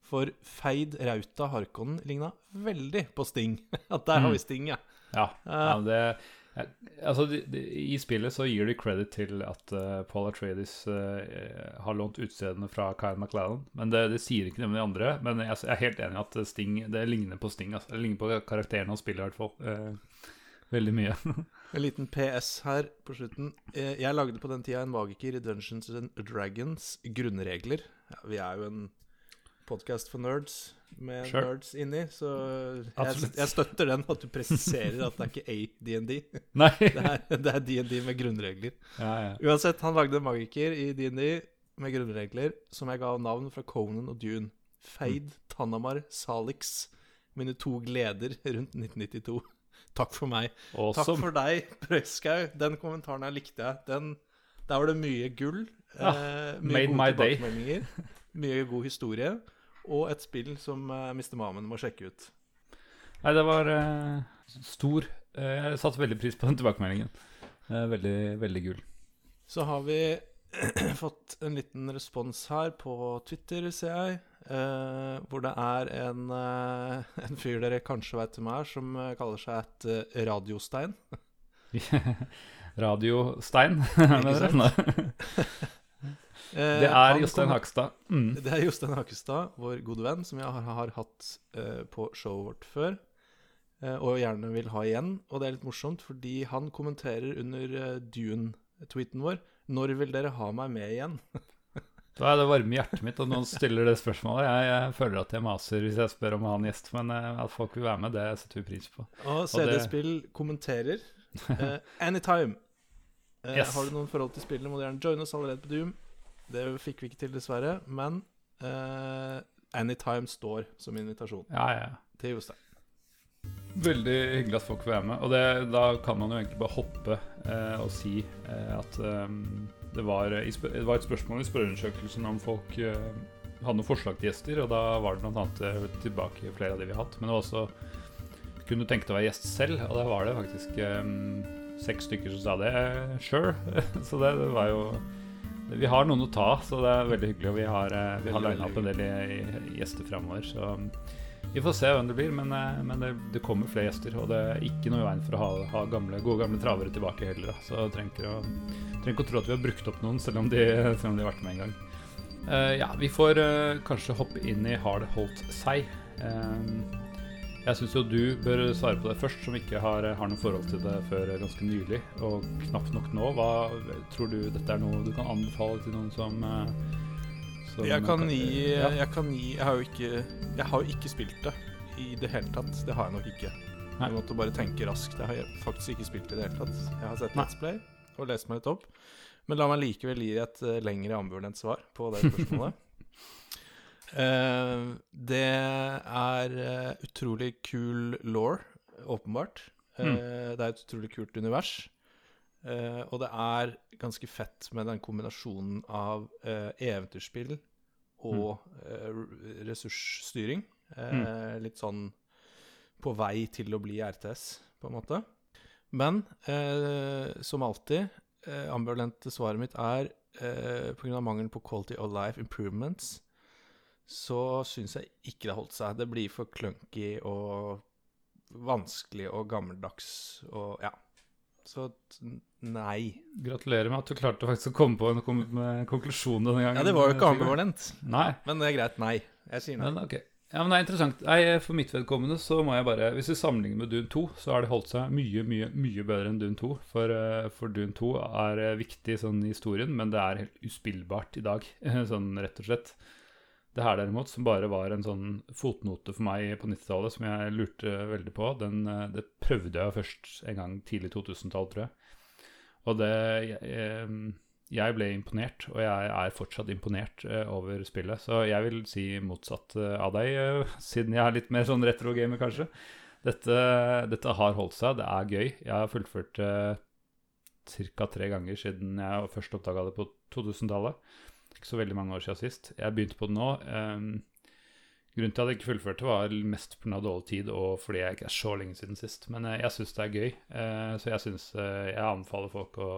For Feid Rauta Harkonnen ligna veldig på Sting. At der har Mm. vi Sting, ja. Ja, ja men det Altså, de, de, I spillet så gir de credit til at uh, Paul Atreides uh, har lånt utstedene fra Kyle McLallen. Men det, det sier ikke noe om de andre. Men jeg, jeg er helt enig i at Sting Det ligner på Sting. Altså. Det ligner på karakteren han spiller, i hvert fall. Uh, veldig mye. En liten PS her på slutten. Jeg lagde på den tida en magiker i Dungeons and Dragons grunnregler. Ja, vi er jo en podkast for nerds med Sure. nerds inni, så jeg, jeg støtter den, at du presiserer at det er ikke ADND. Det er, det DND med grunnregler. Ja, ja. Uansett, han lagde magiker i DND med grunnregler som jeg ga navn fra Conan og Dune. Feid, Tanamar, Salix. Mine to gleder rundt 1992. Takk for meg. Takk for deg, Prøyskau. Den kommentaren her likte jeg. Den, der var det mye gull. Ja, eh, made mye my day. Mye god historie. Og et spill som uh, Mr. Mamen må sjekke ut. Nei, det var uh, stor Uh, Jeg satte veldig pris på den tilbakemeldingen. Eh, veldig, veldig gull. Så har vi fått en liten respons her på Twitter, ser jeg. eh, hvor det er en, eh, en fyr dere kanskje vet hvem er, som eh, kaller seg et eh, radiostein. Radiostein. mener Eh, det er Jostein Hakstad. Mm. Det er Jostein Hakestad, vår gode venn, som jeg har, har hatt uh, på showet vårt før. Uh, og gjerne vil ha igjen. Og det er litt morsomt, fordi han kommenterer under uh, Dune-tweeten vår 'Når vil dere ha meg med igjen?' Da er det varme i hjertet mitt at noen stiller det spørsmålet. Jeg, jeg føler at jeg maser hvis jeg spør om å ha en gjest, men eh, at folk vil være med, det setter vi pris på. Og CD-spill kommenterer eh, 'Anytime'. Eh, Yes. Har du noen forhold til spillene, må du gjerne joine oss allerede på Doom. Det fikk vi ikke til, dessverre. Men uh, 'Anytime' står som invitasjon Ja, ja. til Jostein. Veldig hyggelig at folk får være med. Og det, da kan man jo egentlig bare hoppe eh, og si eh, at eh, det, var, i spør- det var et spørsmål i spørreundersøkelsen om folk eh, hadde noen forslag til gjester, og da var det bl.a. Tilbake flere av de vi har hatt. Men det var også kunne du tenke deg å være gjest selv, og da var det faktisk eh, seks stykker som sa det. Eh, sure. så det, det var jo Vi har noen å ta, så det er veldig hyggelig. Og vi har, eh, vi har lina opp en del i, i gjester framover, så vi får se hvem det blir, men, eh, men det, det kommer flere gjester. Og det er ikke noe i veien for å ha, ha gamle, gode gamle travere tilbake heller. Da. Så trenger å, trenger ikke å tro at vi har brukt opp noen, selv om de, selv om de har vært med en gang. Uh, ja, vi får uh, kanskje hoppe inn i Har det holdt seg? Eh, jeg syns jo du bør svare på det først, som ikke har, har noe forhold til det før ganske nylig, og knapt nok nå. Hva tror du dette er noe du kan anbefale til noen som, eh, som Jeg kan gi ja. Jeg kan gi Jeg har jo ikke Jeg har jo ikke spilt det i det hele tatt. Det har jeg nok ikke. Nei. Jeg måtte bare tenke raskt. Jeg har faktisk ikke spilt det i det hele tatt. Jeg har sett. Let's Play og lest meg litt opp. Men la meg likevel gi et eh, lengre ambivalent svar på det spørsmålet. Eh, det er eh, utrolig kul law, åpenbart. Mm. Det er et utrolig kult univers. Eh, og det er ganske fett med den kombinasjonen av eh, eventyrspill og mm. ressursstyring. Mm. Litt sånn på vei til å bli RTS, på en måte. Men eh, som alltid, eh, ambivalente svaret mitt er eh, pga. mangelen på quality of life improvements, så syns jeg ikke det holdt seg. Det blir for clunky og vanskelig og gammeldags og ja. Så nei. Gratulerer med at du klarte faktisk å komme på en kom med konklusjon denne gangen. Ja, det var jo ikke ambivalent. Nei, Men det er greit. Nei. Jeg sier nei. men okay. Ja, men det er interessant. Nei, For mitt vedkommende så må jeg bare Hvis vi sammenligner med Dune 2, så har det holdt seg mye, mye mye bedre enn Dune 2. For, eh, for Dune 2 er eh, viktig sånn i historien, men det er helt uspillbart i dag. Sånn rett og slett. Det her derimot, som bare var en sånn fotnote for meg på 90-tallet, som jeg lurte veldig på, den, eh, det prøvde jeg først en gang tidlig 2000-tall, tror jeg. Og det jeg, eh, jeg ble imponert, og jeg er fortsatt imponert eh, over spillet. Så jeg vil si motsatt av deg, siden jeg er litt mer sånn retro-gamer, kanskje. Dette, dette har holdt seg, det er gøy. Jeg har fullført det ca. tre ganger siden jeg først oppdaga det på 2000-tallet. Ikke så veldig mange år siden sist. Jeg begynte på det nå. Um, grunnen til at jeg ikke fullførte, var mest pga. dårlig tid og fordi jeg ikke er så lenge siden sist. Men eh, jeg syns det er gøy, eh, så jeg syns eh, jeg anbefaler folk å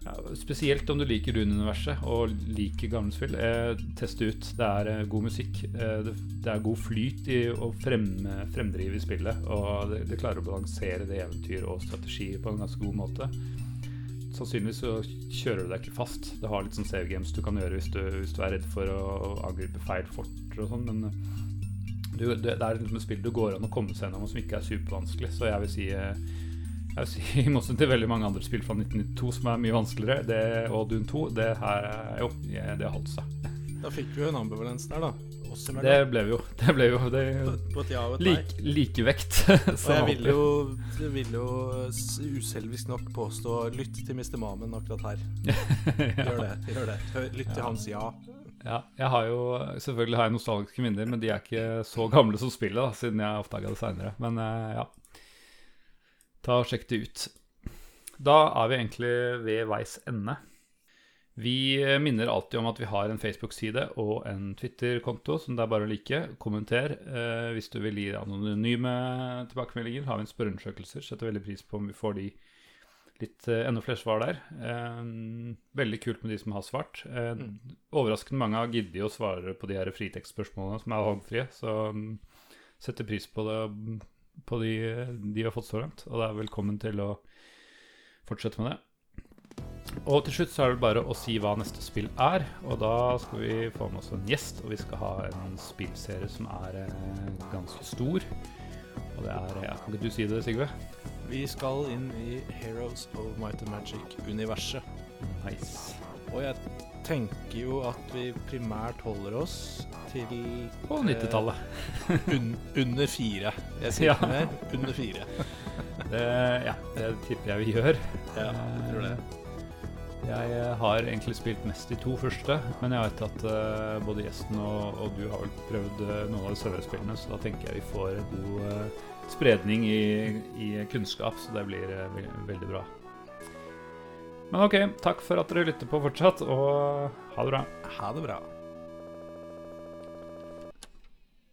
ja, Spesielt om du liker Rune-universet og liker gamle spill. Eh, teste ut. Det er eh, god musikk. Eh, det, det er god flyt i å frem, fremdrive i spillet. Og det, det klarer å balansere det eventyr og strategi på en ganske god måte. Sannsynligvis så kjører du deg ikke fast. Det har litt sånn save games du kan gjøre hvis du, hvis du er redd for å angripe feil forter og sånn, men eh, du, det, er liksom et spill du går an å komme seg gjennom, som ikke er supervanskelig. Så jeg vil si eh, jeg vil si, I motsetning til veldig mange andre spill fra 1992 som er mye vanskeligere, det, og Dune 2, det her er- jo, det holdt seg. Da fikk vi jo en ambivalens der, da. Oss Det ble vi jo. Det ble jo det, På, på et ja og et nei. lik, likevekt. Og jeg vil jo, jeg vil jo uselvisk nok påstå lytt til Mr. Mamen akkurat her. Gjør det. gjør det Lytt til hans ja. Ja, jeg har jo, selvfølgelig har jeg nostalgiske minner, men de er ikke så gamle som spillet, da, siden jeg oppdaga det seinere. Men eh, ja. Ta og Sjekk det ut. Da er vi egentlig ved veis ende. Vi eh, minner alltid om at vi har en Facebook-side og en Twitter-konto som det er bare å like. Kommenter eh, hvis du vil gi anonyme tilbakemeldinger. Har vi en spørreundersøkelser. Setter veldig pris på om vi får de litt eh, enda flere svar der. Eh, veldig kult med de som har svart. Eh, Overraskende mange har giddet å svare på de her fritekstspørsmålene som er valgfrie, så um, setter pris på det på de, de har fått så langt, og det er velkommen til å fortsette med det. Og til slutt så er det bare å si hva neste spill er, og da skal vi få med oss en gjest, og vi skal ha en spillserie som er eh, ganske stor. Og det er ja, Kan ikke du si det, Sigve? Vi skal inn i Heroes of Might and Magic-universet. Nice. Og jeg tenker jo at vi primært holder oss til På 90-tallet. eh, un, under fire. Jeg sier Ja. mer. Under fire. Det, ja, det tipper jeg vi gjør. Ja, jeg tror det. Jeg eh, har egentlig spilt mest de to første, men jeg vet at uh, både gjesten og, og du har vel prøvd uh, noen av de søvre spillene, så da tenker jeg vi får god uh, spredning i, i kunnskap, så det blir ve veldig bra. Men ok, takk for at dere lytter på fortsatt, og ha det bra. Ha det bra.